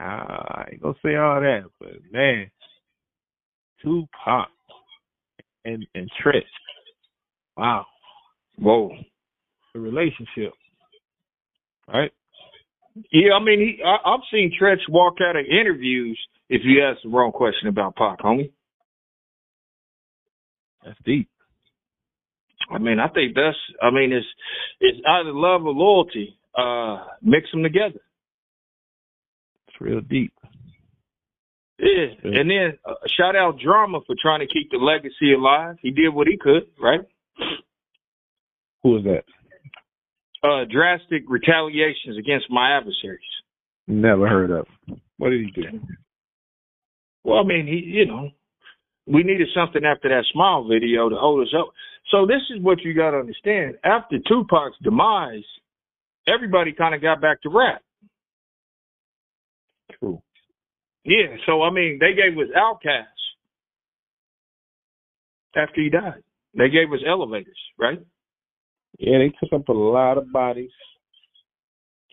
Ah, I ain't gonna say all that, but man, Tupac and and Treach, wow, Whoa. the relationship, right? Yeah, I mean, he. I, I've seen Treach walk out of interviews if you ask the wrong question about Pac, homie. That's deep. I mean, I think that's. I mean, it's it's either love or loyalty. Uh, mix them together. It's real deep. Yeah, Yeah. and then uh, shout out Drama for trying to keep the legacy alive. He did what he could, right? Who is that? Uh, drastic retaliations against my adversaries. Never heard of. What did he do? Well, I mean, he, you know, we needed something after that smile video to hold us up. So this is what you got to understand. After Tupac's demise, everybody kind of got back to rap. True. Yeah. So I mean, they gave us Outkast after he died. They gave us Elevators, right? Yeah, they took up a lot of bodies,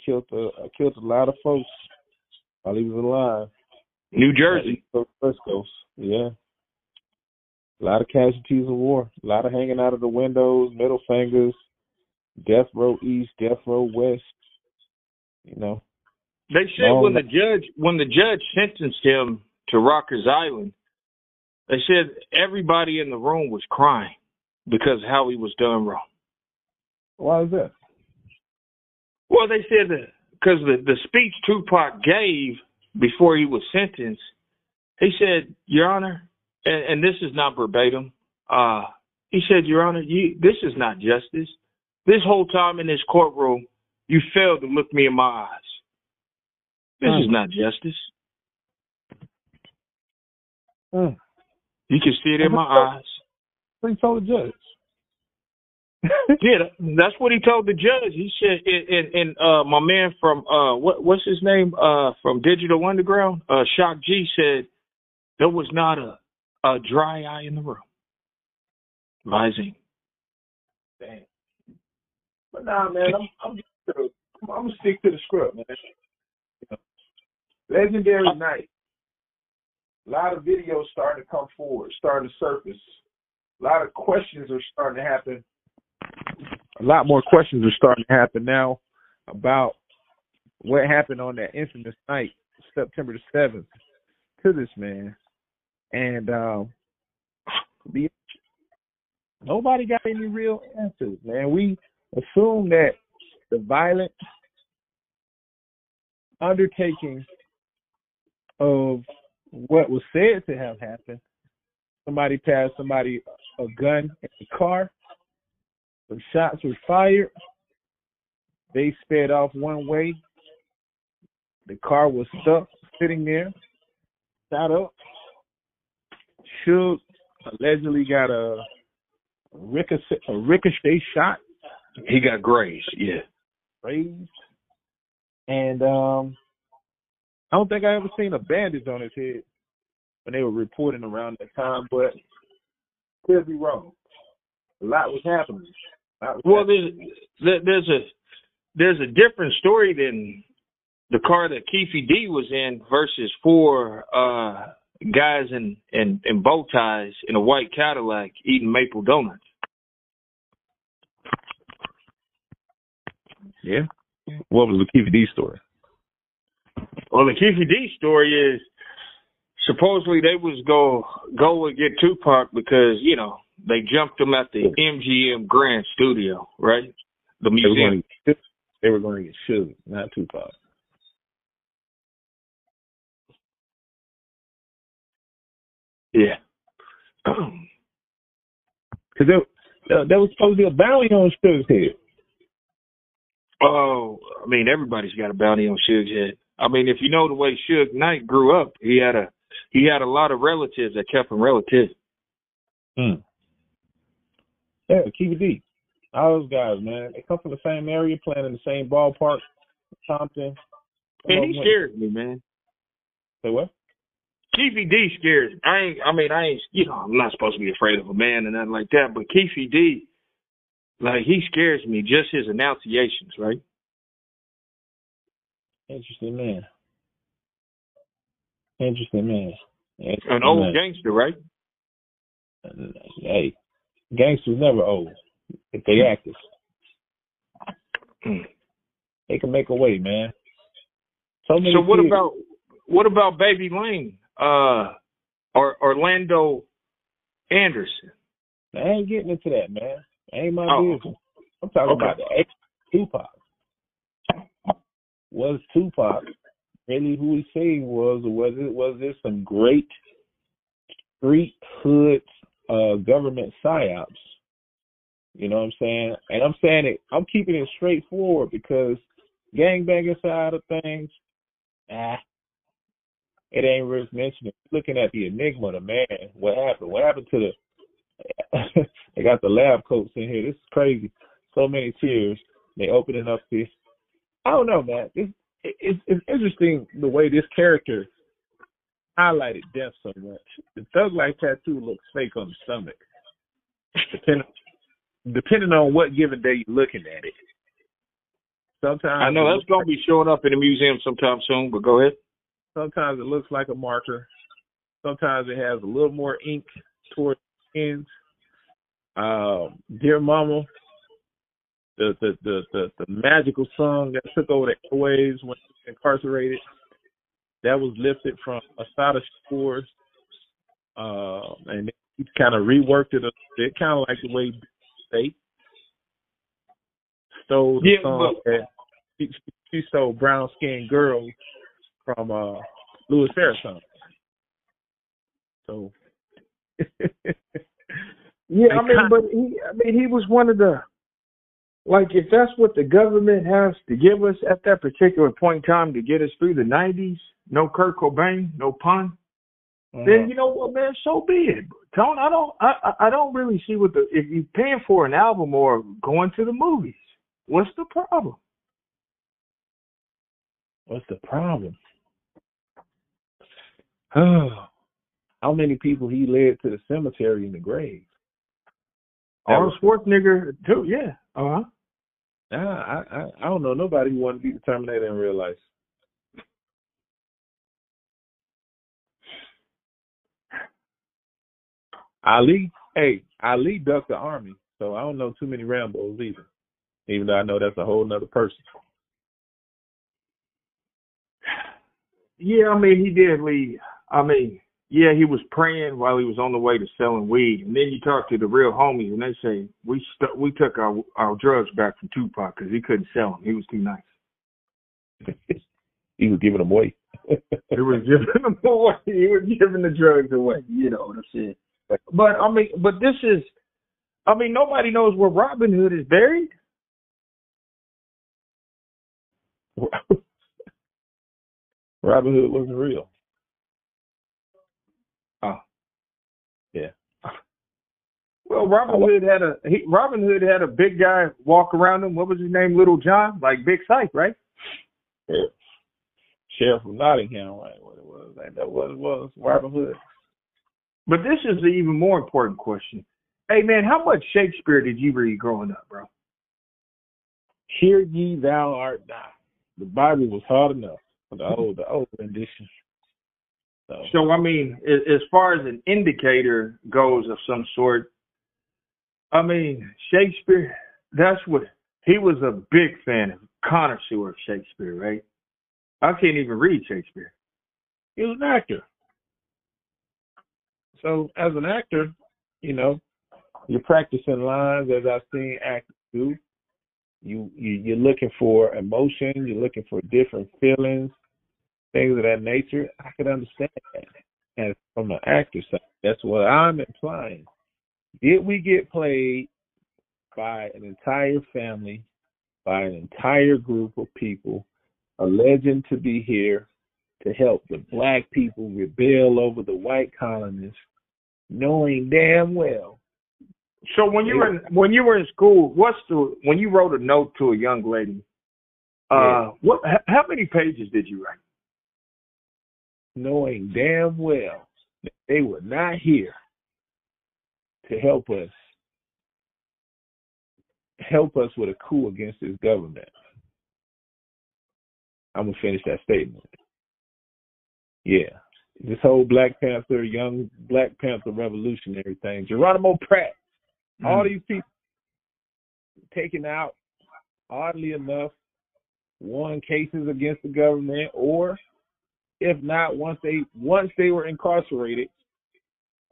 killed a uh, killed a lot of folks while he was alive. New Jersey. West Coast. Yeah. A lot of casualties of war. A lot of hanging out of the windows, middle fingers, death row east, death row west. You know. They said Long when the judge when the judge sentenced him to Rikers Island, they said everybody in the room was crying because of how he was done wrong. Why is that? Well, they said that because the the speech Tupac gave before he was sentenced, he said, "Your Honor," and, and this is not verbatim. Uh, he said, "Your Honor, you this is not justice. This whole time in this courtroom, you failed to look me in my eyes. This is Hmm. not justice. Hmm. You can see it in my eyes." What he told the judge. [laughs] [laughs] Yeah, that's what he told the judge. He said, and, and, and uh, my man from uh, what what's his name uh, from Digital Underground, uh, Shock G said there was not a a dry eye in the room. Rising. Damn. But nah, man, I'm I'm just I'm gonna stick to the script, man. Legendary uh, night. A lot of videos starting to come forward, starting to surface. A lot of questions are starting to happen. A lot more questions are starting to happen now about what happened on that infamous night, September the seventh, to this man. And um nobody got any real answers, man. We assume that the violent undertaking of what was said to have happened, somebody passed somebody a gun in the car, some shots were fired, they sped off one way, the car was stuck sitting there, shot up, Suge allegedly got a ricochet, a ricochet shot He got grazed. Yeah. Grazed. and um, I don't think I ever seen a bandage on his head when they were reporting around that time, but could be wrong. A lot was happening. Lot was Well, happening. there's there's a there's a different story than the car that Keefe D was in versus four uh guys in, in, in bow ties in a white Cadillac eating maple donuts. Yeah. What was the Keefe D story? Well, the Keefe D story is supposedly they was go go and get Tupac because you know they jumped him at the MGM Grand Studio, right? The They were museum. going to get, they were going to get Suge, not Tupac. Yeah. [clears throat] Because there, uh, there was supposed to be a bounty on Suge's head. Oh, I mean, everybody's got a bounty on Suge's head. I mean, if you know the way Suge Knight grew up, he had a he had a lot of relatives that kept him relative. Hmm. Yeah, Keefe D. All those guys, man. They come from the same area, playing in the same ballpark. Compton. Man, he scares me, man. Say what? Keefe D scares me. I ain't. I mean, I ain't. You know, I'm not supposed to be afraid of a man and nothing like that. But Keefe D, like he scares me. Just his enunciations, right? Interesting man. Interesting man. Interesting An old man. gangster, right? Hey, gangsters never old if they active. Hmm. They can make a way, man. So. So what kids- about what about Baby Lane? Uh, or Orlando Anderson? I ain't getting into that, man. Ain't my Oh. business. I'm talking Okay. about the ex Tupac. Was Tupac really who he said he was, or was it was this some great street hood uh government psyops? You know what I'm saying? And I'm saying it I'm keeping it straightforward because gangbanging side of things, ah, it ain't worth mentioning. Looking at the enigma of the man, what happened? What happened to the [laughs] they got the lab coats in here. This is crazy. So many tears. They opening up this. I don't know, man. It's it's, it's interesting the way this character highlighted death so much. The thug life tattoo looks fake on the stomach. Depending depending on what given day you're looking at it. Sometimes I know that's gonna be showing up in the museum sometime soon. But go ahead. Sometimes it looks like a marker. Sometimes it has a little more ink towards the ends. Um, Dear Mama, the the, the the the magical song that took over the airwaves when incarcerated, that was lifted from Assata Shakur, uh, and he kind of reworked it a bit, kind of like the way they stole the Yeah, song that she, she stole brown skinned girls from uh Louis Farrakhan. So [laughs] Yeah, I mean, but he, I mean, he was one of the, like, if that's what the government has to give us at that particular point in time to get us through the '90s, no Kurt Cobain, no pun, then you know what, man, so be it. Tone, I don't, I, I- I don't really see what the if you're paying for an album or going to the movies, what's the problem? what's the problem? Oh, [sighs] how many people he led to the cemetery in the grave? Arnold Schwarzenegger too, yeah. Uh huh. Nah, I, I I don't know nobody who wanted to be the Terminator in real life. Ali, hey, Ali ducked the army, so I don't know too many Rambos either. Even though I know that's a whole nother person. Yeah, I mean, he did leave. I mean, yeah, he was praying while he was on the way to selling weed, and then you talk to the real homies, and they say we st- we took our our drugs back from Tupac because he couldn't sell them. He was too nice. [laughs] he was giving them away. He was giving them away. He was giving the drugs away. You know what I'm saying? But I mean, but this is, I mean, nobody knows where Robin Hood is buried. [laughs] Robin Hood wasn't real. Well, Robin Hood had a he, Robin Hood had a big guy walk around him. What was his name? Little John, like Big Syke, right? Sheriff of Nottingham, right? What it was. Like, that was was Robin Hood. But this is the even more important question. Hey man, how much Shakespeare did you read growing up, bro? Hear ye thou art not. The Bible was hard enough for the old the old rendition. So, So I mean, as far as an indicator goes of some sort, I mean Shakespeare. That's what he was a big fan of, connoisseur of Shakespeare, right? I can't even read Shakespeare. he was an actor. So as an actor, you know, you're practicing lines as I've seen actors do. You, you you're looking for emotion. You're looking for different feelings, things of that nature. I could understand that. And from the actor side, that's what I'm implying. Did we get played by an entire family, by an entire group of people, a legend to be here to help the black people rebel over the white colonists, knowing damn well So when you were in, when you were in school, what's the when you wrote a note to a young lady? Uh, Yeah. what? h- How many pages did you write? knowing damn well they were not here to help us help us with a coup against this government. I'm gonna finish that statement. Yeah. This whole Black Panther, young Black Panther revolutionary thing, Geronimo Pratt, all mm. these people taken out, oddly enough, won cases against the government, or if not, once they once they were incarcerated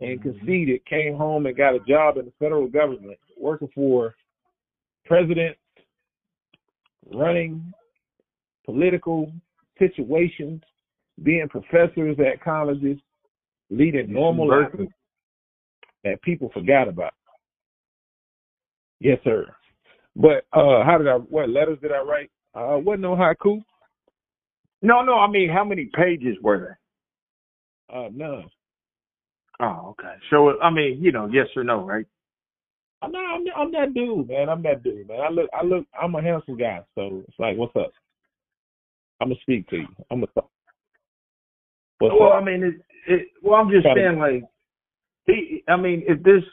and conceded, came home and got a job in the federal government, working for presidents, running political situations, being professors at colleges, leading normal lives that people forgot about. Yes, sir. But uh how did I what letters did I write? Uh wasn't no haiku. No, no. I mean, how many pages were there? Uh none. Oh, okay. So I mean, you know, yes or no, right? I'm not I'm, I'm that dude, man. I'm that dude, man. I look I look I'm a handsome guy, so it's like what's up? I'm gonna speak to you. I'm gonna talk. What's Well, up? I mean, it, it, well, I'm just saying, like, he. I mean, if this,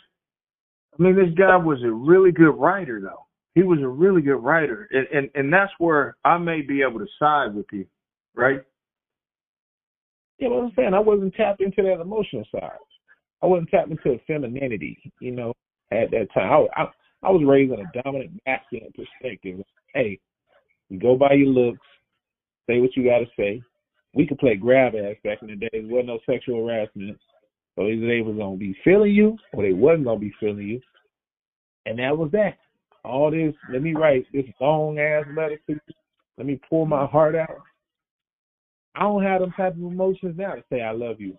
I mean, this guy was a really good writer, though. He was a really good writer, and and and that's where I may be able to side with you, right? Yeah, what I'm saying, I wasn't tapped into that emotional side. I wasn't tapped into femininity, you know, at that time. I, I, I was raised in a dominant masculine perspective. Hey, you go by your looks, say what you got to say. We could play grab ass back in the day. There wasn't no sexual harassment. So either they was going to be feeling you or they wasn't going to be feeling you. And that was that. All this, let me write this long ass letter to you. Let me pour my heart out. I don't have them type of emotions now to say I love you.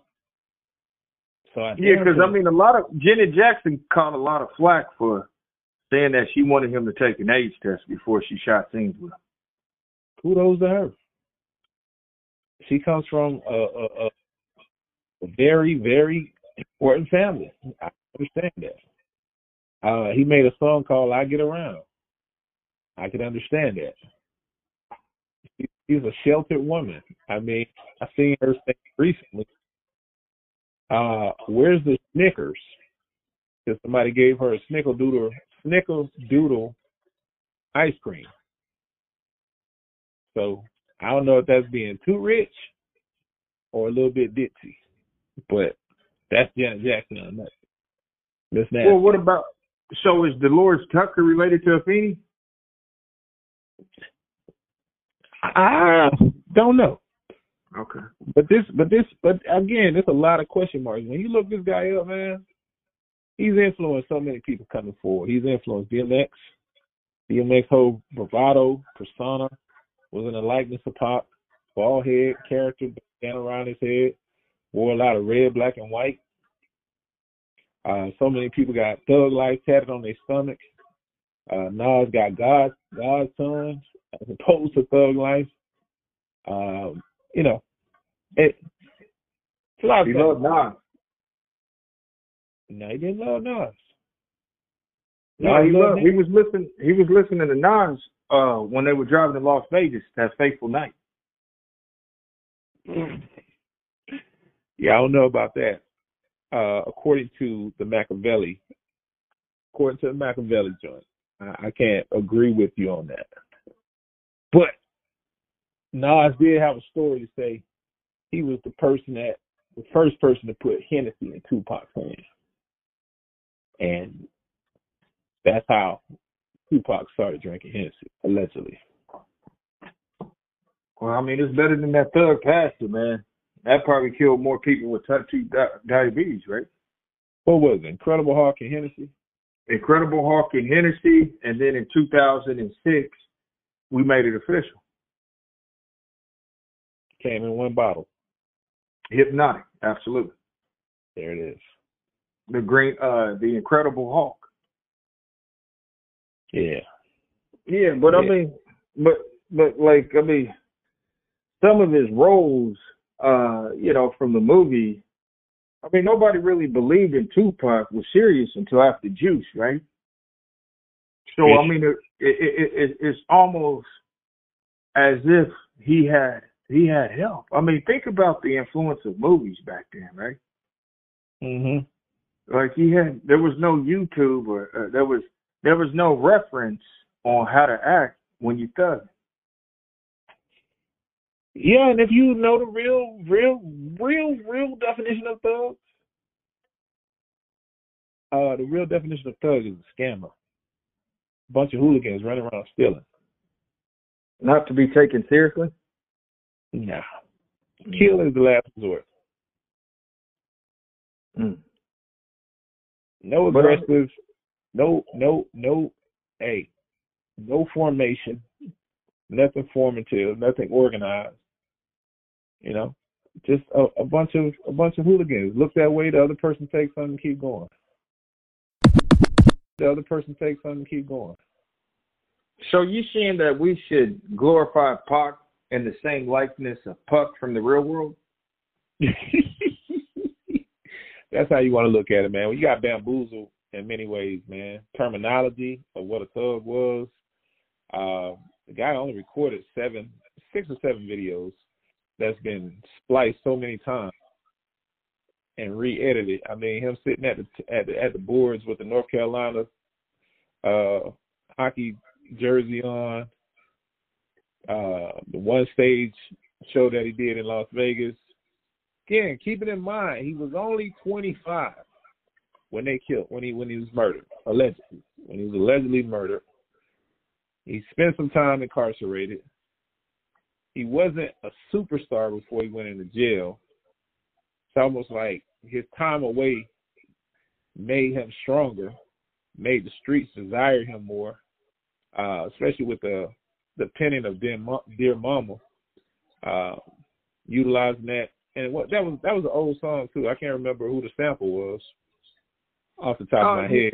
So I Yeah, because I mean, a lot of Janet Jackson caught a lot of flack for saying that she wanted him to take an AIDS test before she shot scenes with him. kudos to her. She comes from a, a, a, a very, very important family. I understand that. Uh, he made a song called "I Get Around." I can understand that. She's a sheltered woman. I mean, I've seen her say recently, uh, "Where's the Snickers?" Because somebody gave her a snickerdoodle, snickerdoodle ice cream. So I don't know if that's being too rich or a little bit ditzy, but that's Janet Jackson on that. Miss Nasty. Well, what about? So is Delores Tucker related to Afeni? I don't know, Okay. but this, but this, but again, there's a lot of question marks. When you look this guy up, man, he's influenced so many people coming forward. He's influenced DMX. DMX whole bravado persona was in the likeness of Pop. Bald head character down around his head. Wore a lot of red, black, and white. Uh, so many people got thug life tatted on their stomach. Uh, Nas got God, God's son as opposed to thug life. Um, you know, it, it's a lot He loved Nas. No, he didn't love Nas. No, he loved. He was listening. He was listening to Nas uh, when they were driving to Las Vegas that fateful night. [clears throat] Yeah, I don't know about that. Uh, according to the Machiavelli, according to the Machiavelli joint, I, I can't agree with you on that. But Nas did have a story to say he was the person that the first person to put Hennessy in Tupac's hands. And that's how Tupac started drinking Hennessy, allegedly. Well, I mean, it's better than that Thug Passion, man. That probably killed more people with type 2 di- diabetes, right? What was it? Incredible Hulk and Hennessy? Incredible Hulk and Hennessy, and then in 2006, we made it official. Came in one bottle. Hpnotiq, absolutely. There it is. The great, uh, the Incredible Hulk. Yeah. Yeah, but I mean, but but like I mean, some of his roles, uh, you know, from the movie. I mean, nobody really believed in Tupac was serious until after Juice, right? So I mean, it, it, it, it's almost as if he had he had help. I mean, think about the influence of movies back then, right? Mhm. Like he had, there was no YouTube or uh, there was there was no reference on how to act when you thug. Yeah, and if you know the real, real, real, real definition of thug, uh, the real definition of thug is a scammer. Bunch of hooligans running around stealing. Not to be taken seriously. Nah. Kill is the last resort. Mm. No aggressive, no, no, no, hey, no formation, nothing formative, nothing organized. You know, just a, a bunch of a bunch of hooligans. Look that way, the other person takes something, keep going. The other person takes something, and keep going. So you saying that we should glorify Pac in the same likeness of Puck from the real world? [laughs] That's how you want to look at it, man. Well, you got bamboozled in many ways, man. Terminology of what a thug was. Uh, the guy only recorded seven, six or seven videos that's been spliced so many times and re-edited. I mean, him sitting at the at the, at the boards with the North Carolina uh, hockey jersey on. Uh, the one stage show that he did in Las Vegas. Again, keep it in mind, he was only 25 when they killed when he when he was murdered allegedly when he was allegedly murdered. He spent some time incarcerated. He wasn't a superstar before he went into jail. It's almost like his time away made him stronger, made the streets desire him more, uh, especially with the the penning of Dear, Mo- Dear Mama, uh, utilizing that. And what that was that was an old song too. I can't remember who the sample was off the top of Uh, my head.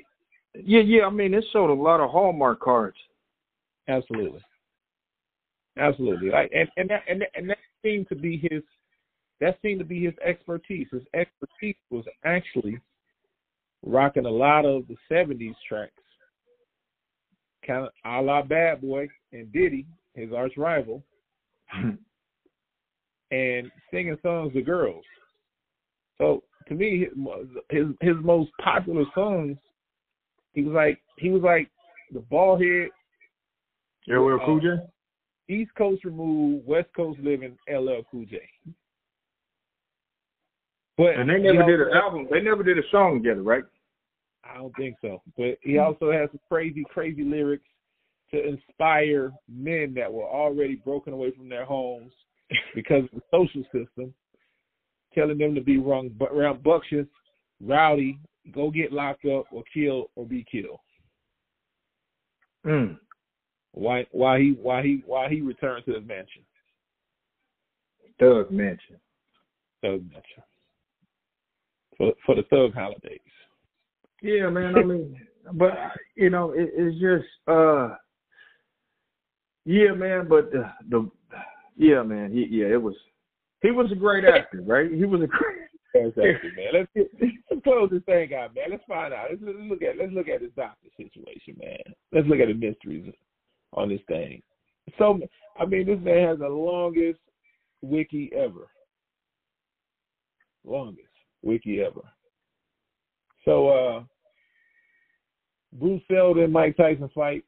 Yeah, yeah. I mean, it sold a lot of Hallmark cards. Absolutely, absolutely. Like and and that and that, and that seemed to be his. That seemed to be his expertise. His expertise was actually rocking a lot of the '70s tracks, kind of a la Bad Boy and Diddy, his arch rival, [laughs] and singing songs to girls. So to me, his his, most popular songs, he was like he was like the ball head LL uh, Cool J. East Coast removed, West Coast living LL Cool J. But And they never did an album. They never did a song together, right? I don't think so. But he also has some crazy, crazy lyrics to inspire men that were already broken away from their homes because of the social system, telling them to be wrong, but rambunctious, rowdy, go get locked up or killed or be killed. Mm. Why? Why he? Why he? Why he returned to his mansion? Thug Mansion. Thug mansion for for the thug holidays. Yeah, man. I mean, but you know, it, it's just, uh, yeah, man. But the, the yeah, man. He, yeah, it was. He was a great actor, right? He was a great. Exactly, man. Let's get, let's close this thing out, man. Let's find out. Let's, let's look at let's look at this doctor situation, man. Let's look at the mysteries on this thing. So, I mean, this man has the longest wiki ever. Longest wiki ever. So, uh, Bruce Seldon, Mike Tyson fight,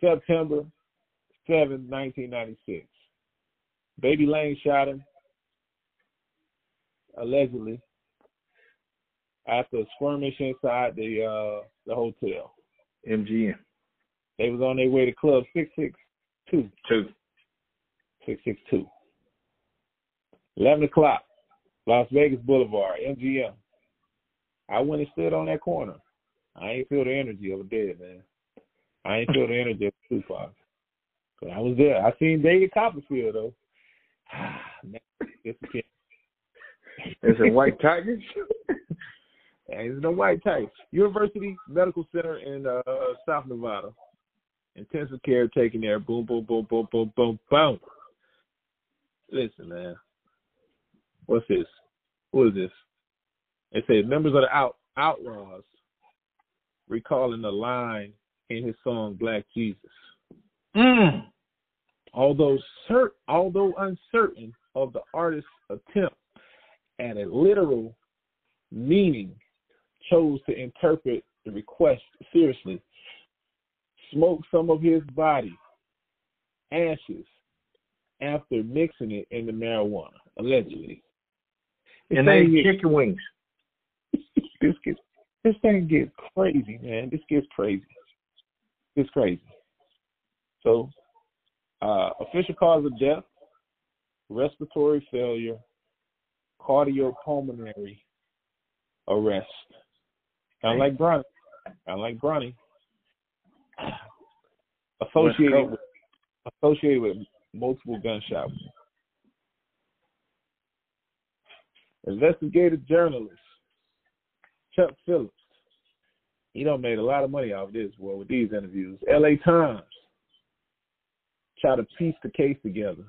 September 7, 1996. Baby Lane shot him. allegedly after a skirmish inside the uh the hotel. MGM. They was on their way to Club Six Six Two. Two. Six Six Two. Eleven o'clock, Las Vegas Boulevard, MGM. I went and stood on that corner. I ain't feel the energy of a dead man. I ain't feel the [laughs] energy of Tupac. But I was there. I seen David Copperfield though. [sighs] Man, a is Is it White [laughs] Tigers? it's no white type. University Medical Center in uh, South Nevada. Intensive care taken there. Boom, boom, boom, boom, boom, boom, boom. Listen, man. What's this? Who is this? It says members of the out, Outlawz recalling the line in his song Black Jesus. Mm. Although cert, although uncertain of the artist's attempt at a literal meaning, chose to interpret the request seriously. Smoked some of his body ashes after mixing it in the marijuana, allegedly. This And they chicken wings. [laughs] this gets this thing gets crazy, man. This gets crazy. It's crazy. So, uh, official cause of death: respiratory failure, cardiopulmonary arrest. Kind of like Bronny. Kind of like Bronny. Associated with, associated with multiple gunshot wounds. Investigative journalist Chuck Phillips. He done made a lot of money off of this, boy, with these interviews. LA Times try to piece the case together.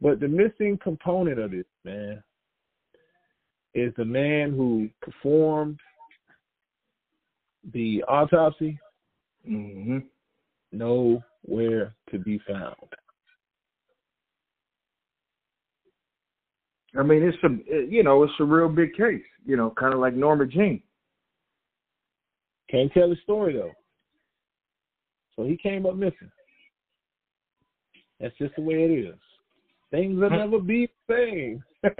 But the missing component of this, man, is the man who performed the autopsy Mm-hmm. nowhere to be found. I mean, it's a you know, it's a real big case. You know, kind of like Norma Jean. Can't tell the story though. So he came up missing. That's just the way it is. Things will never be the same. [laughs]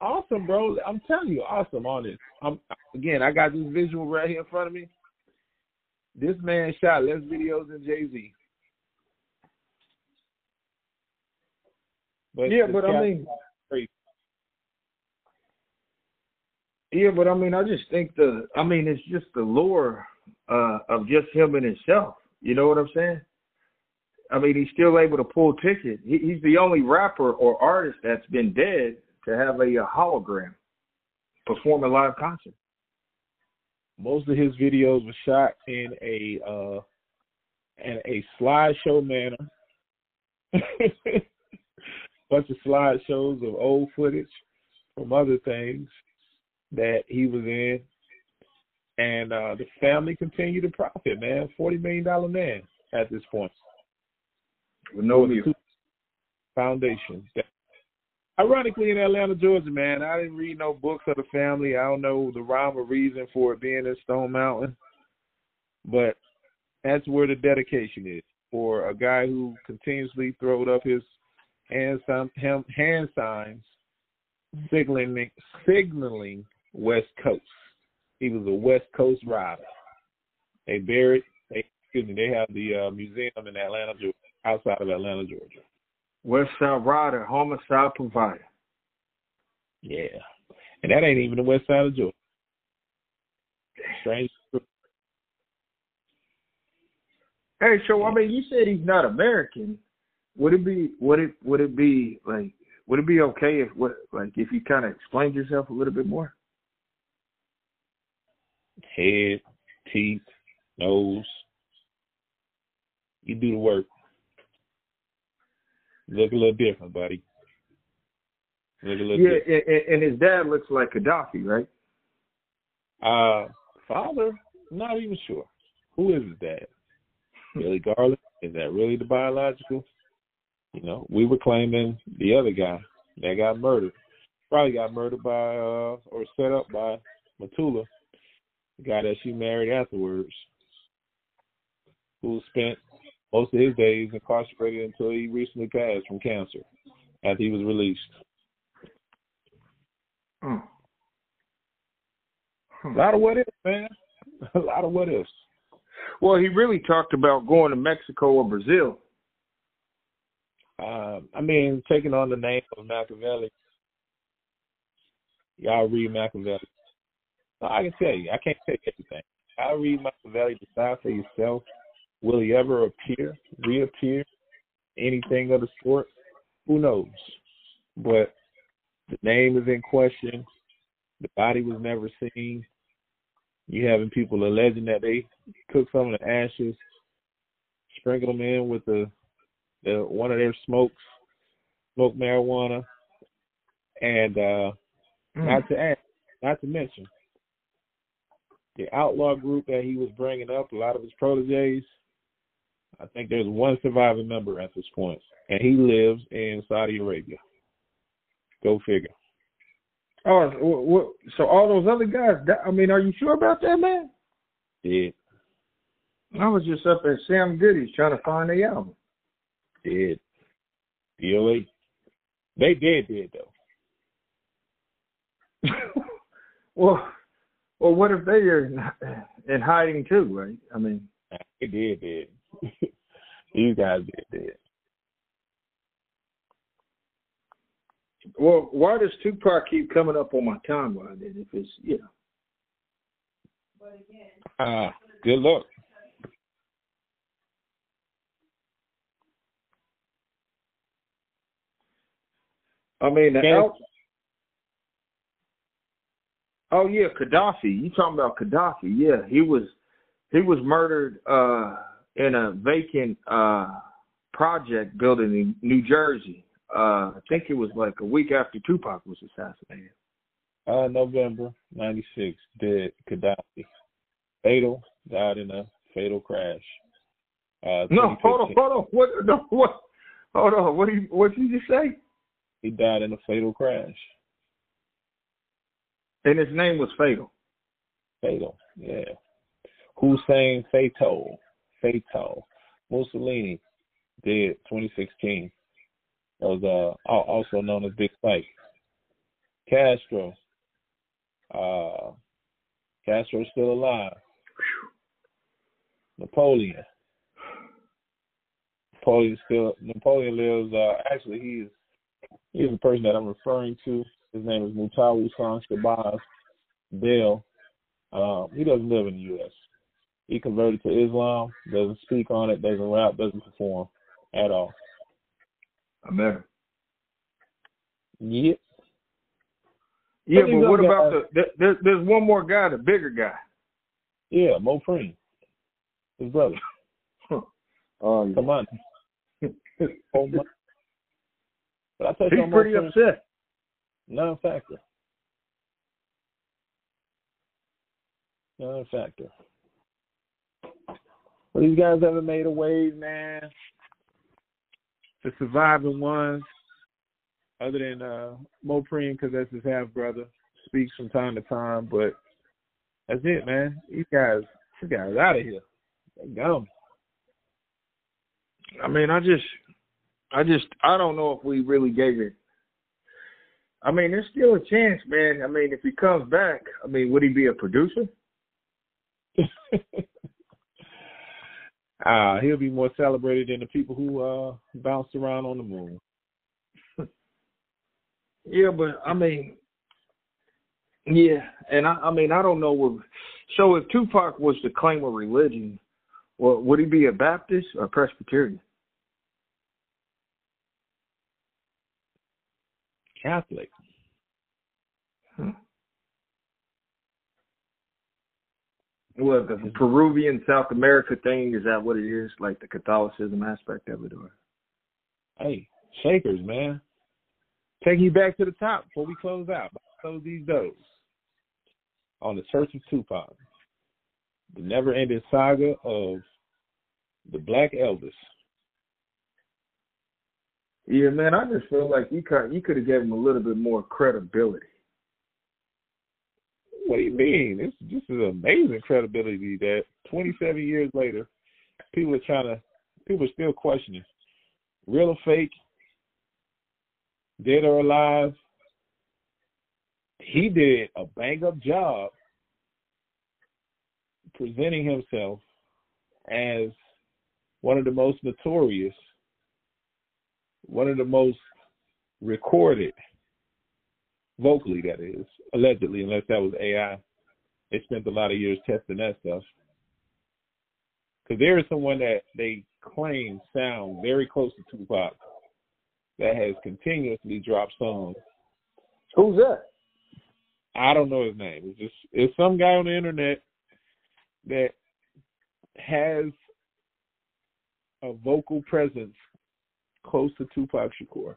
awesome, bro. I'm telling you, awesome on this. I'm again, I got this visual right here in front of me. This man shot less videos than Jay Z. But yeah, but I mean, crazy. yeah, but I mean, I just think the, I mean, it's just the lure uh, of just him and himself. You know what I'm saying? I mean, he's still able to pull ticket. He, he's the only rapper or artist that's been dead to have a, a hologram perform a live concert. most of his videos were shot in a uh in a slideshow manner. [laughs] Bunch of slideshows of old footage from other things that he was in. And uh the family continued to profit, man. Forty million dollar man at this point. With no view. Foundation. Ironically, in Atlanta, Georgia, man, I didn't read no books of the family. I don't know the rhyme or reason for it being in Stone Mountain, but that's where the dedication is for a guy who continuously throwed up his hand, ham- hand signs, signaling signaling West Coast. He was a West Coast rider. They buried. They, excuse me. They have the uh, museum in Atlanta, Georgia, outside of Atlanta, Georgia. West Side Rider, homicide provider. Yeah. And that ain't even the west side of Georgia. Strange. Hey, so I mean, you said he's not American. Would it be? Would it? Would it be like? Would it be okay if what? Like if you kind of explained yourself a little bit more? Head, teeth, nose. You do the work. Look a little different, buddy. Look a little Yeah, different. and, and his dad looks like Gaddafi, right? Uh, father, not even sure. Who is his dad? Billy Garland? Is that really the biological? You know, we were claiming the other guy that got murdered. Probably got murdered by uh or set up by Mutulu, the guy that she married afterwards, who spent most of his days incarcerated until he recently passed from cancer after he was released. Mm. A lot of what ifs, man. [laughs] A lot of what ifs. Well, he really talked about going to Mexico or Brazil. Uh, I mean, taking on the name of Machiavelli. Y'all read Machiavelli. No, I can tell you, I can't take everything. I read Machiavelli. Decide for yourself. Will he ever appear, reappear, anything of the sort? Who knows? But the name is in question. The body was never seen. You having people alleging that they cook some of the ashes, sprinkle them in with the, the one of their smokes, smoke marijuana, and uh, Mm. not to add, not to mention the outlaw group that he was bringing up. A lot of his proteges. I think there's one surviving member at this point, and he lives in Saudi Arabia. Go figure. Oh, so all those other guys. I mean, are you sure about that, man? Yeah. I was just up at Sam Goody's trying to find the album. Dead. DOA. They dead, dead though. [laughs] well, well, what if they are in, in hiding too, right? I mean, They dead, dead. [laughs] These guys dead, dead. well, why does Tupac keep coming up on my timeline? then, If it's you know, But again. Ah, good luck. I mean, the out. Oh yeah, Gaddafi. You talking about Gaddafi? Yeah, he was he was murdered uh, in a vacant uh, project building in New Jersey. Uh, I think it was like a week after Tupac was assassinated. Uh, November '96, dead Gaddafi. Fatal, died in a fatal crash. Uh, No, hold on, hold on. What? No, what? Hold on. What? You, what did you just say? He died in a fatal crash. And his name was Fatal. Fatal, yeah. Hussein Fatal, Fatal. Mussolini, dead 2016. That was uh, also known as Big Syke. Castro, uh, Castro's still alive. Napoleon. Napoleon still Napoleon lives uh actually he's he's the person that I'm referring to. His name is Mutah Wassin Shabazz Beale. Um, he doesn't live in the US. He converted to Islam, doesn't speak on it, doesn't rap, doesn't perform at all. America. Yep. Yeah, But but what about guys- the? There, there- there's one more guy, the bigger guy. Yeah, Mopreme. His brother. [laughs] Oh, Come on. [laughs] Oh, my- But I touched He's on pretty Preem. upset. Non-factor. Non-factor. Well, these guys haven't made a wave, man. The surviving ones, other than uh, Mopreme, because that's his half brother, speaks from time to time. But that's it, man. These guys, these guys out of here. They gone. I mean, I just, I just, I don't know if we really gave it. I mean, there's still a chance, man. I mean, if he comes back, I mean, would he be a producer? Ah, [laughs] he'll be more celebrated than the people who uh bounced around on the moon. [laughs] Yeah, but I mean, yeah, and I, I mean, I don't know what. So if Tupac was to claim a religion, well, would he be a Baptist or Presbyterian? Catholic. Well, the Peruvian South America thing is that what it is? Like the Catholicism aspect of it, or Hey, Shakers, man. Taking you back to the top before we close out. Close these doors. On the Church of Tupac. The never ending saga of the Black Elvis. Yeah, man, I just feel like you could you could have given him a little bit more credibility. What do you mean? This this is amazing credibility that twenty seven years later, people are trying to people are still questioning. Real or fake, dead or alive, he did a bang up job presenting himself as one of the most notorious, one of the most recorded, vocally that is, allegedly, unless that was AI. They spent a lot of years testing that stuff. Because there is someone that they claim sound very close to Tupac that has continuously dropped songs. Who's that? I don't know his name. It's just it's some guy on the internet that has a vocal presence close to Tupac Shakur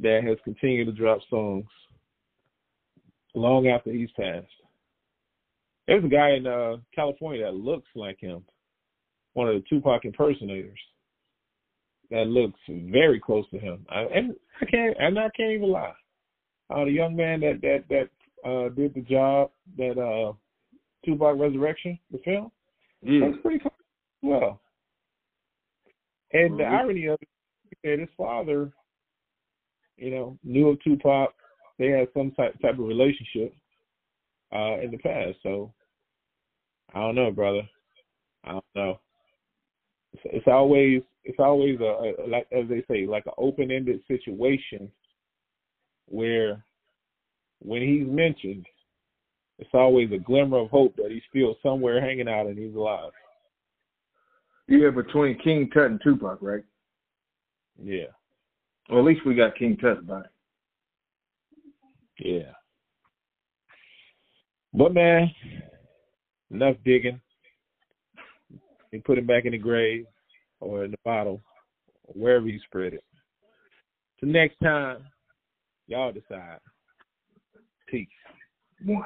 that has continued to drop songs long after he's passed. There's a guy in uh, California that looks like him, one of the Tupac impersonators that looks very close to him. I, and I can't, and I can't even lie. Uh, the young man that that that uh, did the job that uh, Tupac Resurrection, the film, Yeah. that's pretty close well. And the Mhm. irony of it is that his father, you know, knew of Tupac. They had some type type of relationship uh, in the past. So I don't know, brother. I don't know. It's, it's always it's always a, a like as they say like an open ended situation where when he's mentioned, it's always a glimmer of hope that he's still somewhere hanging out and he's alive. Yeah, between King Tut and Tupac, right? Yeah, Well, at least we got King Tut it. yeah. But man, enough digging. They put him back in the grave or in the bottle, or wherever you spread it. So next time, y'all decide. Peace. One.